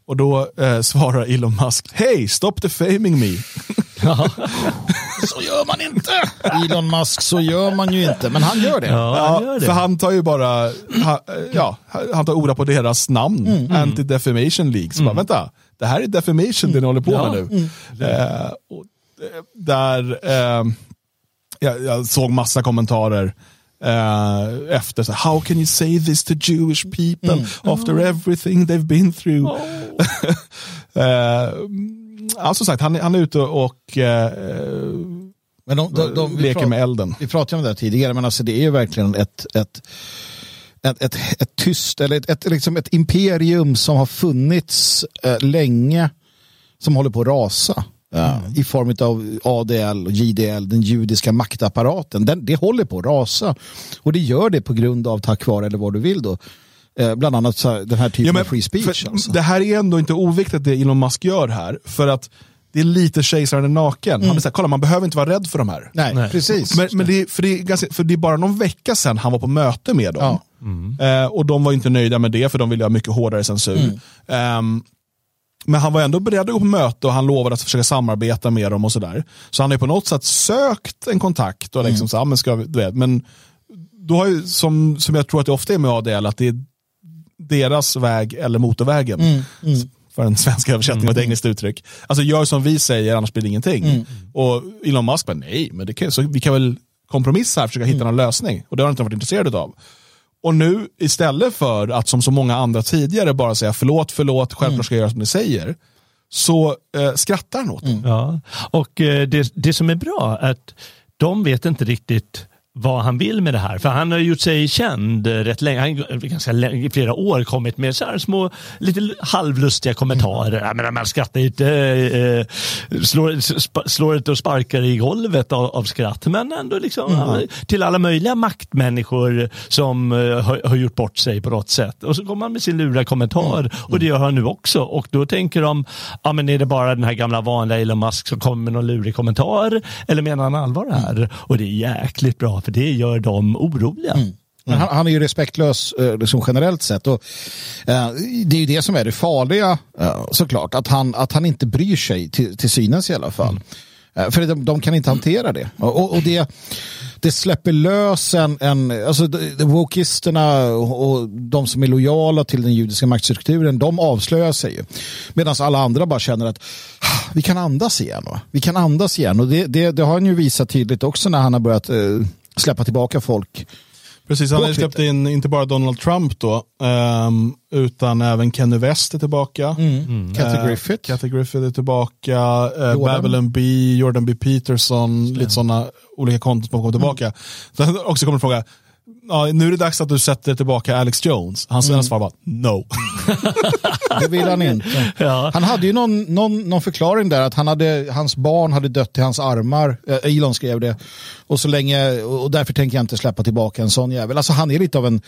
Och då eh, svarar Elon Musk, Hey, stop defaming me. Så gör man inte! Elon Musk, så gör man ju inte. Men han gör det. Ja, han gör det. För han tar ju bara, ha, ja, han tar orda på deras namn, Mm, Anti-Defamation League. Så bara, vänta, det här är defamation det ni håller på Ja. med nu. Eh, och, eh, där, eh, jag, jag såg massa kommerater eh, efter, så, how can you say this to Jewish people Mm. after everything they've been through? eh, ja, som sagt, han, är- han är ute och eh, Men de, de, de, vi, leker prat, med elden. vi pratade om det här tidigare, men alltså det är ju verkligen ett, ett, ett, ett, ett tyst, eller ett, ett, liksom ett imperium som har funnits eh, länge, som håller på att rasa. I form av ADL och JDL, den judiska maktapparaten. Den, det håller på att rasa. Och det gör det på grund av, tack vare, eller vad du vill då, uh, bland annat så, den här typen ja, men, av free speech. Alltså. Det här är ändå inte oviktigt det Elon Musk gör här. För att det är lite kejsaren är naken. Mm. Han säger, kolla man behöver inte vara rädd för de här. Nej, Nej. precis. Men, men det, är, för, det är ganska, för det är bara någon vecka sedan han var på möte med dem. Ja. Mm. Eh, och de var inte nöjda med det för de ville ha mycket hårdare censur. Mm. Um, men han var ändå beredd att gå på möte och han lovade att försöka samarbeta med dem och sådär. Så han har på något sätt sökt en kontakt och liksom mm. så, men ska du vet, men då har ju, som, som jag tror att det ofta är med ADL, att det är deras väg eller motorvägen. Mm. Mm. För en svensk översättning mm. av ett engelskt uttryck. Alltså gör som vi säger, annars blir det ingenting. Mm. Och Elon Musk bara, nej, men det kan, så vi kan väl kompromissa här, och försöka hitta mm. någon lösning. Och det har han inte varit intresserad av. Och nu istället för att som så många andra tidigare bara säga förlåt, förlåt, självklart mm. ska jag göra som ni säger. Så eh, skrattar han åt det. Mm. Ja. Och eh, det, det som är bra är att de vet inte riktigt vad han vill med det här. För han har gjort sig känd rätt länge, han har ganska länge, flera år kommit med så här små lite halvlustiga kommentarer. Jag menar, man skrattar inte, eh, slår, slår inte och sparkar i golvet av, av skratt. Men ändå liksom mm. till alla möjliga maktmänniskor som eh, har, har, gjort bort sig på något sätt. Och så kommer han med sin lura kommentar mm. och det gör han nu också. Och då tänker de, ja men är det bara den här gamla vanliga Elon Musk som kommer med någon lurig kommentar? Eller menar han allvar här? Mm. Och det är jäkligt bra för det gör dem oroliga. Mm. Men han, han, är ju respektlös eh, liksom generellt sett. Och, eh, det är ju det som är det farliga eh, såklart. Att han, att han inte bryr sig till, till synes i alla fall. Mm. Eh, för de, de, kan inte hantera det. Och, och det, det släpper lös en, en alltså wokisterna och, och de som är lojala till den judiska maktstrukturen, de avslöjar sig ju. Medan alla andra bara känner att ah, vi kan andas igen. Va? Vi kan andas igen. Och det, det, det har han ju visat tydligt också när han har börjat eh, släppa tillbaka folk. Precis, han har släppt in inte bara Donald Trump då, um, utan även Kenny West är tillbaka. Mm. Mm. Kathy uh, Griffith. Kathy Griffith är tillbaka. Uh, Babylon B, Jordan B. Peterson, lite sådana olika konton som kommer tillbaka. Mm. Sen också kommer en fråga, ja, nu är det dags att du sätter tillbaka Alex Jones. Hans mm. svar var no. det vill han inte. Ja. Han hade ju någon, någon, någon förklaring där att han hade, hans barn hade dött i hans armar. Äh, Elon skrev det. Och, så länge, och därför tänker jag inte släppa tillbaka en sån jävel. Alltså han är lite av en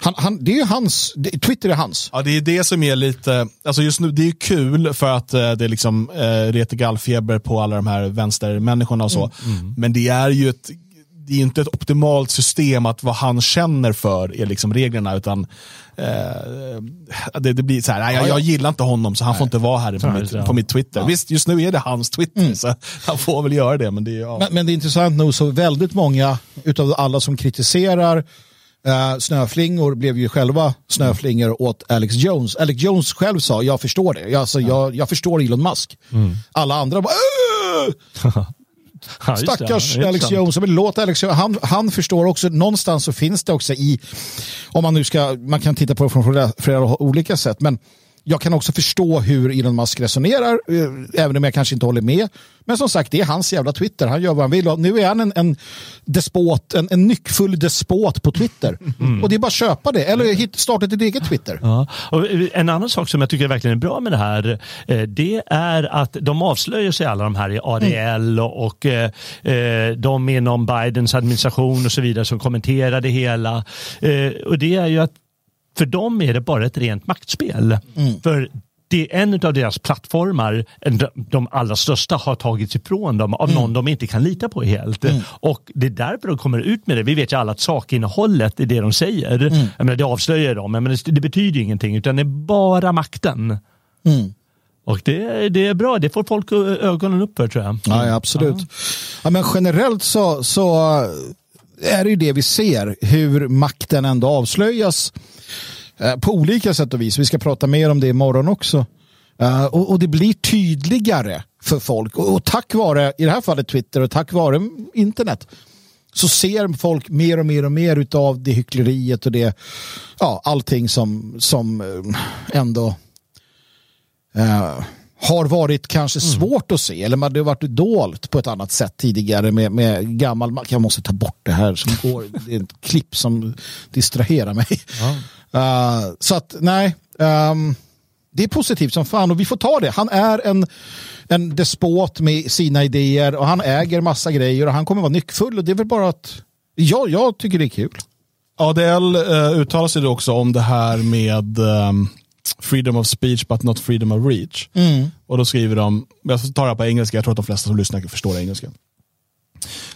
han, han, det är hans, det, Twitter är hans. Ja, det är det som är lite, alltså just nu, det är kul för att eh, det är liksom eh, reter gallfeber på alla de här vänstermänniskorna och så. Mm, mm. Men det är ju ett det är inte ett optimalt system att vad han känner för är liksom reglerna utan eh, det, det, blir så här, jag, jag, gillar inte honom så han nej. får inte vara här på, mitt, på mitt Twitter. Ja. Visst, just nu är det hans Twitter mm. så han får väl göra det. Men det, är, ja. men, men det är intressant nog så väldigt många utav alla som kritiserar Uh, snöflingor blev ju själva snöflingor åt Alex Jones. Alex Jones själv sa, jag förstår det. Jag, alltså, ja. jag, jag förstår Elon Musk. Mm. Alla andra bara, Ja, Stackars det, Alex Jones, låt Alex Jones, han, han förstår också, någonstans så finns det också i, om man nu ska, man kan titta på det från flera, flera olika sätt, men jag kan också förstå hur Elon Musk resonerar, eh, även om jag kanske inte håller med. Men som sagt, det är hans jävla Twitter. Han gör vad han vill. Och nu är han en, en despot, en, en nyckfull despot på Twitter. Mm. Och det är bara att köpa det, eller starta ett eget Twitter. Ja. Och en annan sak som jag tycker verkligen är bra med det här, eh, det är att de avslöjar sig alla de här i ADL mm. och eh, de inom Bidens administration och så vidare som kommenterar det hela. Och det är ju att för dem är det bara ett rent maktspel. Mm. För det är en av deras plattformar, de allra största, har tagits ifrån dem av mm. någon de inte kan lita på helt. Mm. Och det är därför de kommer ut med det. Vi vet ju alla att sakinnehållet i det de säger, mm. menar, det avslöjar dem, men det, det betyder ingenting utan det är bara makten. Mm. Och det, det är bra, det får folk ögonen upp för tror jag. Ja, absolut. Ja. ja. men generellt så, så är det ju det vi ser, hur makten ändå avslöjas på olika sätt och vis. Vi ska prata mer om det imorgon också. Uh, och, och, det blir tydligare för folk. Och, och, tack vare, i det här fallet Twitter och tack vare internet, så ser folk mer och mer och mer av det hyckleriet och det, ja, allting som, som eh, ändå uh, har varit kanske mm. svårt att se eller det har varit dolt på ett annat sätt tidigare med, med gammal, jag måste ta bort det här som går, det är ett klipp som distraherar mig. Ja. Uh, så att nej, um, det är positivt som fan och vi får ta det. Han är en en despot med sina idéer och han äger massa grejer och han kommer vara nyckfull och det är väl bara att ja, jag tycker det är kul. ADL uh, uttalar sig också om det här med um, freedom of speech but not freedom of reach. Och då skriver de, jag tar det här på engelska, jag tror att de flesta som lyssnar förstår engelska.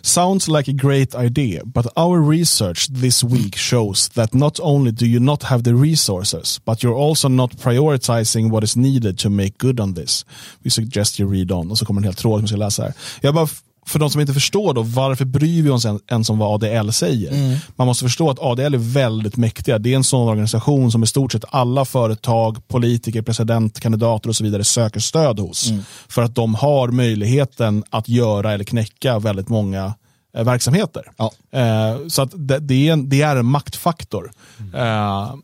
Sounds like a great idea, but our research this week shows that not only do you not have the resources, but you're also not prioritizing what is needed to make good on this. We suggest you read on. Och så kommer en hel tråd som jag ska läsa här. Jag bara, för de som inte förstår då, varför bryr vi oss ens om vad ADL säger? Man måste förstå att ADL är väldigt mäktiga. Det är en sån organisation som i stort sett alla företag, politiker, presidentkandidater och så vidare söker stöd hos. För att de har möjligheten att göra eller knäcka väldigt många eh, verksamheter. Ja. Eh, så att det, det, är en, det är en maktfaktor eh,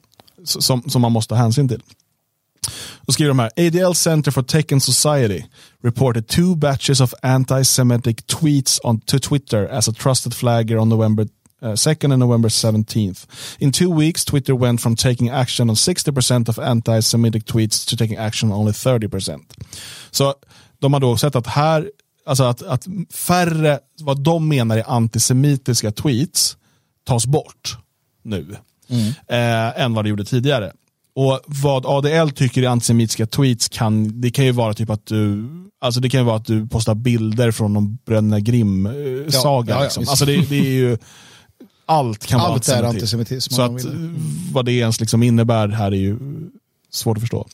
som, som man måste ta hänsyn till. Då skriver de här, ADL Center for Tech and Society reported two batches of anti-Semitic tweets on to Twitter as a trusted flagger on November uh, 2nd and November 17th. In two weeks, Twitter went from taking action on 60% of anti-Semitic tweets to taking action on only 30%. Så de har då sett att här, alltså att, att färre, vad de menar är antisemitiska tweets, tas bort nu. Eh, än vad det gjorde tidigare. Och vad ADL tycker är antisemitiska tweets kan, det kan ju vara typ att du, alltså det kan ju vara att du postar bilder från någon Bröderna Grimm-saga. Ja, ja, liksom. Alltså det, det är ju, allt kan vara Allt är antisemitism. antisemitism. Så att vad det ens liksom innebär här är ju svårt att förstå.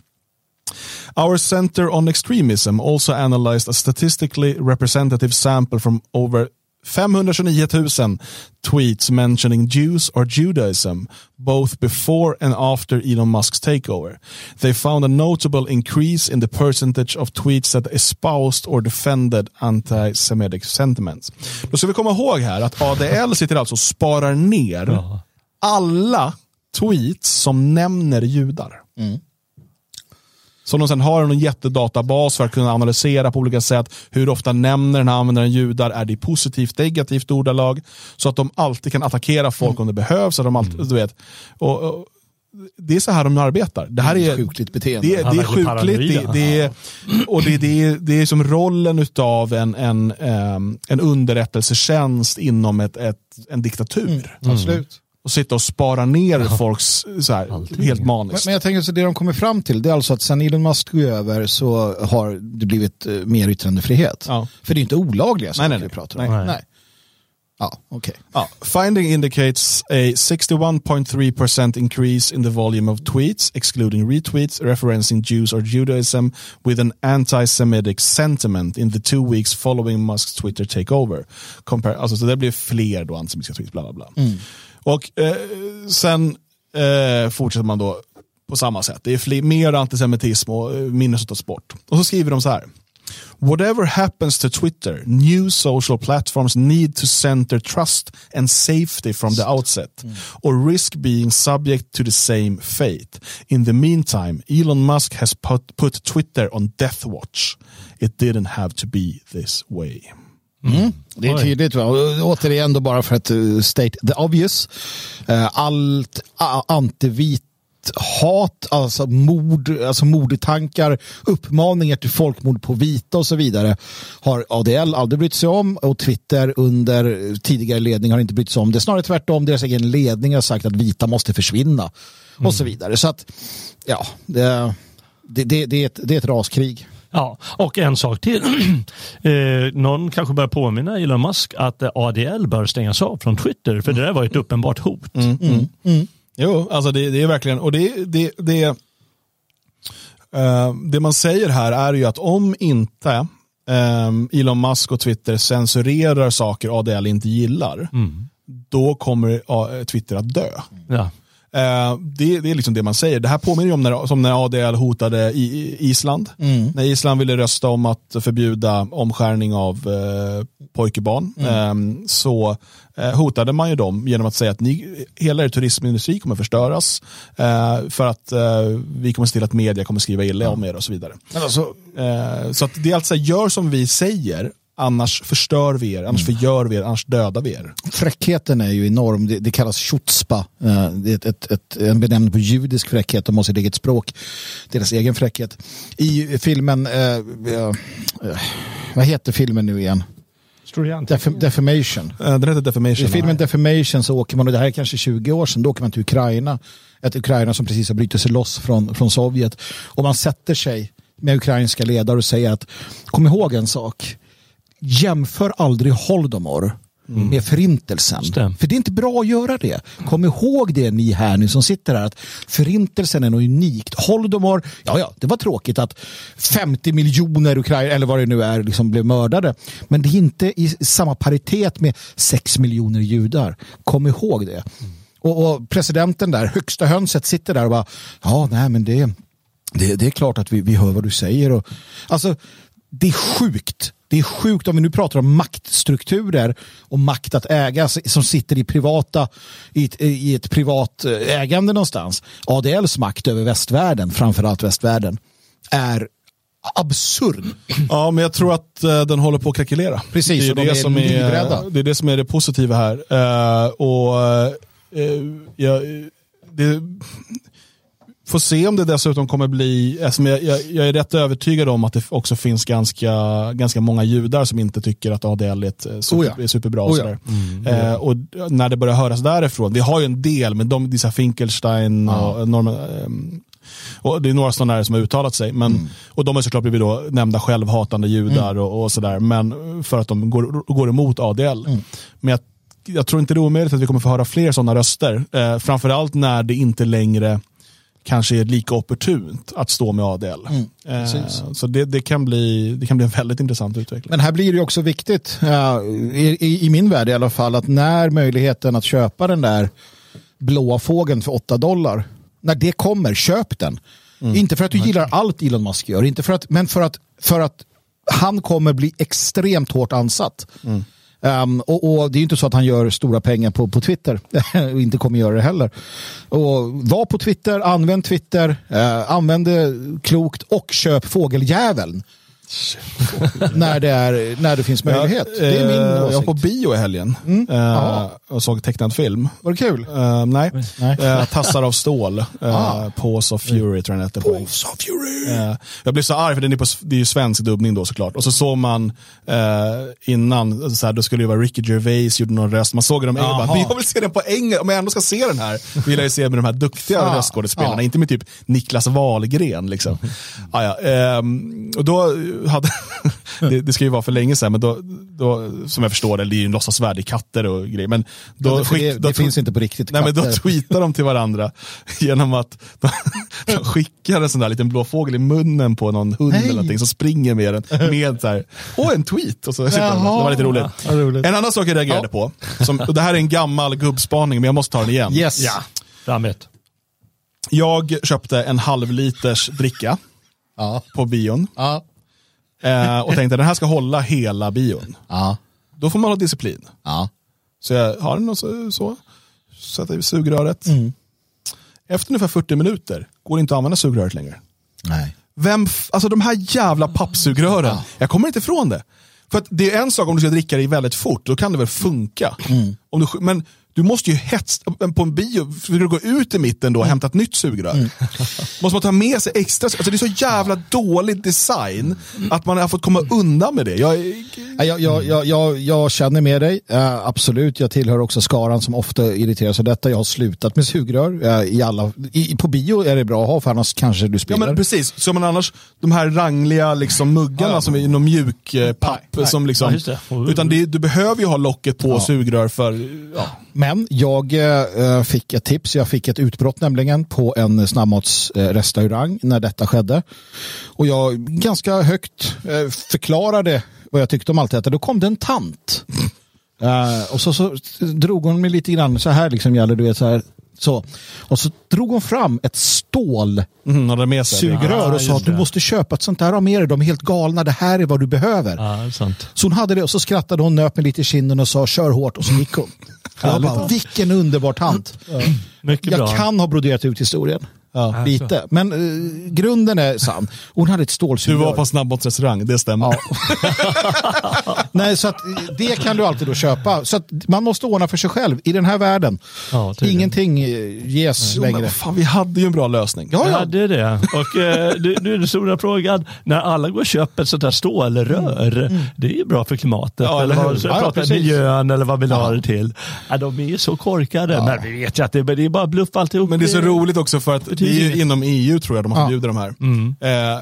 Our Center on Extremism also analyzed a statistically representative sample from over 529 000 tweets mentioning Jews or Judaism, both before and after Elon Musk's takeover. They found a notable increase in the percentage of tweets that espoused or defended anti-Semitic sentiments. Då ska vi komma ihåg här att ADL sitter alltså och sparar ner alla tweets som nämner judar. Som de sen har en jättedatabas för att kunna analysera på olika sätt. Hur ofta nämner den här användaren judar? Är det positivt, negativt ordalag? Så att de alltid kan attackera folk om det behövs. Så de alltid, du vet. Och, och, det är så här de arbetar. Det här är Sjukligt beteende. det, det är sjukligt. Det, det är, och det, det, är, det är som rollen av en, en, ehm, en underrättelsetjänst inom ett, ett, en diktatur. Absolut. Och sitta och spara ner folks så här, helt Men, maniskt. men jag tänker så det de kommer fram till det är alltså att sen Elon Musk tog över så har det blivit eh, mer yttrandefrihet. Ja. För det är inte olagliga saker nej, nej. vi pratar om. Nej. Nej. Ja, okej. Ja, finding indicates a 61.3% increase in the volume of tweets, excluding retweets, referencing Jews or Judaism, with an anti-Semitic sentiment in the two weeks following Musks Twitter takeover. Compare, alltså, så det blir fler då antisemitiska tweets, bla bla bla. Och eh, sen eh, fortsätter man då på samma sätt. Det är fler, mer antisemitism och eh, som tas bort. Och så skriver de så här. Whatever happens to Twitter, new social platforms need to center trust and safety from the outset, or risk being subject to the same fate. In the meantime, Elon Musk has put, put Twitter on death watch. It didn't have to be this way. Det är tydligt. Va? Och Återigen då bara för att uh, state the obvious. Uh, allt uh, antivit hat, alltså mord, alltså mordtankar, uppmaningar till folkmord på vita och så vidare har ADL aldrig brytt sig om och Twitter under tidigare ledning har inte brytt sig om det. Snarare tvärtom, deras egen ledning har sagt att vita måste försvinna och så vidare. Så att, ja, det, det, det, det, är, ett, det är ett raskrig. Ja, och en sak till. eh, någon kanske börjar påminna Elon Musk att eh, ADL bör stängas av från Twitter, för det där var ett uppenbart hot. Jo, alltså det, det är verkligen, och det, det, det, eh, det man säger här är ju att om inte eh, Elon Musk och Twitter censurerar saker ADL inte gillar, då kommer Twitter att dö. Ja. Eh, det, det är liksom det man säger. Det här påminner ju om när, som när ADL hotade i, i Island. När Island ville rösta om att förbjuda omskärning av eh, pojkebarn eh, så eh, hotade man ju dem genom att säga att ni, hela er turismindustri kommer förstöras eh, för att eh, vi kommer se till att media kommer skriva illa om er och så vidare. Alltså, Eh, så att det är alltså, gör som vi säger Annars förstör vi er, annars förgör vi er, annars dödar vi er. Fräckheten är ju enorm. Det, det kallas chutzpa. Eh, Det är ett, ett, ett, en benämning på judisk fräckhet. De har sitt eget språk. Deras egen fräckhet. I filmen, eh, eh, eh, vad heter filmen nu igen? Def- Defamation. Den heter Defamation. I filmen Defamation så åker man, och det här är kanske 20 år sedan, då åker man till Ukraina. Ett Ukraina som precis har brutit sig loss från, från Sovjet. Och man sätter sig med ukrainska ledare och säger att kom ihåg en sak. Jämför aldrig Holodomor med förintelsen. För det är inte bra att göra det. Kom ihåg det ni här nu som sitter här att förintelsen är något unikt. Holodomor, ja ja, det var tråkigt att 50 miljoner Ukraina eller vad det nu är liksom blev mördade. Men det är inte i samma paritet med 6 miljoner judar. Kom ihåg det. Och, och presidenten där, högsta hönset, sitter där och bara ja, nej men det, det, det är klart att vi, vi hör vad du säger. Och, alltså, det är sjukt. Det är sjukt om vi nu pratar om maktstrukturer och makt att äga som sitter i privata i ett, i ett privat eh, ägande någonstans. ADLs makt över västvärlden, framförallt västvärlden, är absurd. Ja, men jag tror att eh, den håller på att krackelera. Precis, det och de är som livrädda. det är det som är det positiva här. Eh, och eh, jag, det, får se om det dessutom kommer bli, alltså, jag, jag, jag är rätt övertygad om att det också finns ganska, ganska många judar som inte tycker att ADL är, ett, eh, super, Oh ja. är superbra. Och, Oh ja. sådär. Eh, och när det börjar höras därifrån, vi har ju en del, men de, dessa Finkelstein och Norman, ehm, och det är några sådana där som har uttalat sig. Men, Mm. Och de har såklart blivit då nämnda självhatande judar och, och sådär. Men för att de går, går emot ADL. Mm. Men jag, jag tror inte det är omöjligt att vi kommer få höra fler sådana röster. Eh, framförallt när det inte längre kanske är lika opportunt att stå med ADL. Mm, eh, så det, det, kan bli, det kan bli en väldigt intressant utveckling. Men här blir det också viktigt, ja, i, i, min värld i alla fall, att när möjligheten att köpa den där blåa fågeln för 8 dollar, när det kommer, köp den. Inte för att du gillar allt Elon Musk gör, inte för att, men för att, för att han kommer bli extremt hårt ansatt. Um, och, och Det är inte så att han gör stora pengar på, på Twitter och inte kommer göra det heller. Och var på Twitter, använd Twitter, uh, använd det klokt och köp fågeljäveln när, det är, när det finns möjlighet. Jag, det är min eh, Jag var åsikt. på bio i helgen eh, Jaha. och såg tecknad film. Var det kul? Eh, nej, Nej. Eh, Tassar av stål. Uh, Ah. Paws of Fury tror jag den hette på engelska. Eh, jag blev så arg för den är på, det är ju svensk dubbning då såklart. Och så såg man innan, så här, då skulle det vara Ricky Gervais gjorde någon röst. Man såg dem och bara, men jag vill se den på engelska. Om jag ändå ska se den här vill jag ju se med de här duktiga Ah. röstskådespelarna. Ja. Inte med typ Niklas Wahlgren. Liksom. Ah, ja. ehm, och då hade, det, det ska ju vara för länge sedan, men då, då som jag förstår det, det är ju en låtsasvärld i katter och grejer. Men då, Ja, det, skick- då det finns inte på riktigt. Nej, men då tweetar de till varandra genom att de, de skickar en sån där liten blå fågel i munnen på någon hund Nej. eller någonting som springer med den med så här, åh en tweet. Och så, det var lite roligt. Ja, roligt. En annan sak jag reagerade på, som, och det här är en gammal gubbspaning men jag måste ta den igen. Yes. Ja, framåt. Jag köpte en halv liters dricka Ja. på bion Ja. Eh, och tänkte den här ska hålla hela bion. Ja. Då får man ha disciplin. Ja. Så jag har den och så, så sätter i sugröret. Efter ungefär 40 minuter går det inte att använda sugröret längre. Nej. Vem, alltså de här jävla pappsugrören, jag kommer inte ifrån det. För att det är en sak om du ska dricka det väldigt fort, då kan det väl funka. Om du, men du måste ju hetsa, på en bio, för du gå ut i mitten då och hämta ett nytt sugrör. Måste man ta med sig extra, alltså det är så jävla dålig design att man har fått komma undan med det. Jag, Ja, Jag, jag, jag, jag, känner med dig, Eh, absolut. Jag tillhör också skaran som ofta irriteras av detta. Jag har slutat med sugrör. Eh, i alla, i, på bio är det bra att ha, för annars kanske du Ja spiller. men precis, så man annars, de här rangliga liksom, muggarna Ja. som är i någon mjuk eh, papp. Nej, nej. Som liksom, Ja, det. utan det, du behöver ju ha locket på sugrör för, ja. Men jag eh, fick ett tips, jag fick ett utbrott nämligen på en snabbmatsrestaurang när detta skedde. Och jag ganska högt eh, förklarade vad jag tyckte om allt detta. Då kom det en tant. Eh, och så, så drog hon mig lite grann så här liksom gäller du vet så här. Så. Och så drog hon fram ett stål Mm, med sugrör Ja, och sa att du måste köpa ett sånt där av med dig. De är helt galna. Det här är vad du behöver. Sant. Så hon hade det och så skrattade hon, nöp mig lite i kinden och sa kör hårt och så gick hon. Jag bara, vilken underbar tant. Mycket Jag bra. kan ha broderat ut historien. Ja. Lite. Men eh, grunden är sann. Hon hade ett Du stålsugrör. var på snabbmatsrestaurang, det stämmer. Nej, så att det kan du alltid då köpa. Så att man måste ordna för sig själv i den här världen. Ja. Ingenting eh, ges Jo, men längre. vad fan, vi hade ju en bra lösning. Ja, ja. hade det. Och eh, nu nu är den stora frågan, när alla går och köper ett sånt här stålrör, det är ju bra för klimatet. Ja, eller eller vad, Ja, ja, pratar miljön eller vad vill ha det till. Ja, de är ju så korkade. Men vi vet ju att det, det är bara bluff alltihop. Men det är så roligt också för att det är ju inom EU tror jag de har Ja. de här.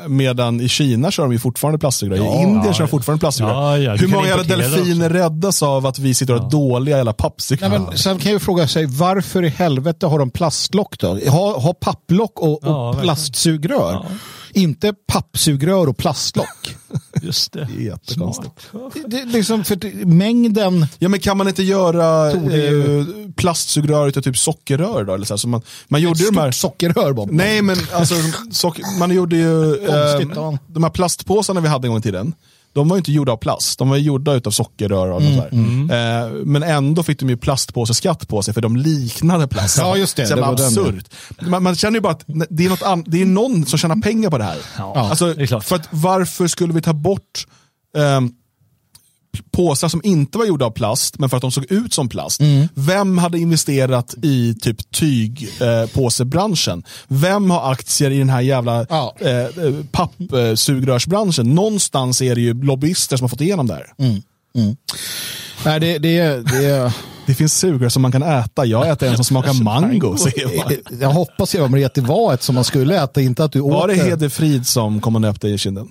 Eh, medan i Kina kör de ju fortfarande plastsugrör. I Indien ja, kör de fortfarande plastsugrör. Ja, ja, Hur många delfiner räddas av att vi sitter och har dåliga jävla pappsugrör? men sen kan jag ju fråga sig varför i helvete har de plastlock då? Ha, ha papplock och, Ja, och plastsugrör. Ja. Inte pappsugrör och plastlock. Just det. Det är jättekonstigt. Det, liksom för det, mängden... Ja men kan man inte göra eh, plastsugrör utav typ sockerrör då? Eller så här, så man, man gjorde ju de här... Sockerrör Bob. Nej men alltså, socker, man gjorde ju eh, de här plastpåsarna vi hade en gång i tiden. De var ju inte gjorda av plast, de var gjorda av sockerrör och Mm, något där. Eh, men ändå fick de ju plastpåseskatt på sig för de liknade plast. Ja, just det. Så Det var absurt. Man, man känner ju bara att det är, något det är någon som tjänar pengar på det här. Ja, alltså, det. För att, varför skulle vi ta bort ehm, påsar som inte var gjorda av plast, men för att de såg ut som plast. Mm. Vem hade investerat i typ tygpåsebranschen? Eh? Vem har aktier i den här jävla Ja. eh, eh, pappsugrörsbranschen? Någonstans är det ju lobbyister som har fått igenom det här. Mm. Nej, det, det, det, Det finns sugrör som man kan äta. Jag äter en som smakar mango. jag hoppas Maria att det var ett som man skulle äta, inte att du Var åt det Hede Frid som kom och nöpte i kinden?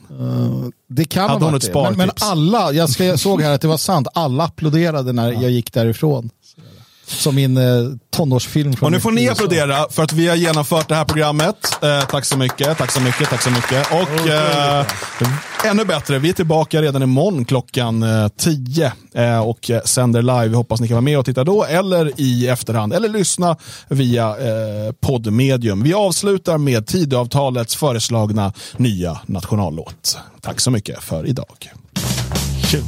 Det kan Hade ha varit det. Men, men alla, jag, ska, jag såg här att det var sant, alla applåderade när jag gick därifrån. Som min eh, tonårsfilm. Från Och nu får ni applådera för att vi har genomfört det här programmet. Eh, tack så mycket, tack så mycket, tack så mycket. Och eh, ännu bättre, vi är tillbaka redan imorgon klockan eh, 10 eh, och eh, sänder live. Vi hoppas ni kan vara med och titta då eller i efterhand eller lyssna via eh, poddmedium. Vi avslutar med Tidöavtalets föreslagna nya nationallåt. Tack så mycket för idag. Kul.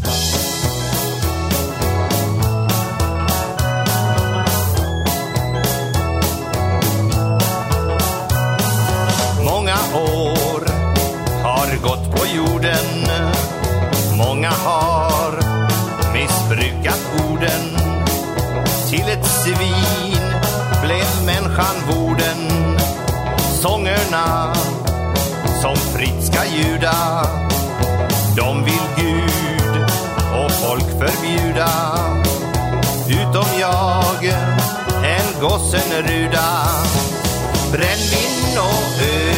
Har gått på jorden. Många har missbrukat orden. Till ett svin blev människan vorden. Sångerna som fritt ska ljuda De vill Gud och folk förbjuda. Utom jag, en gossenruda Brännvin och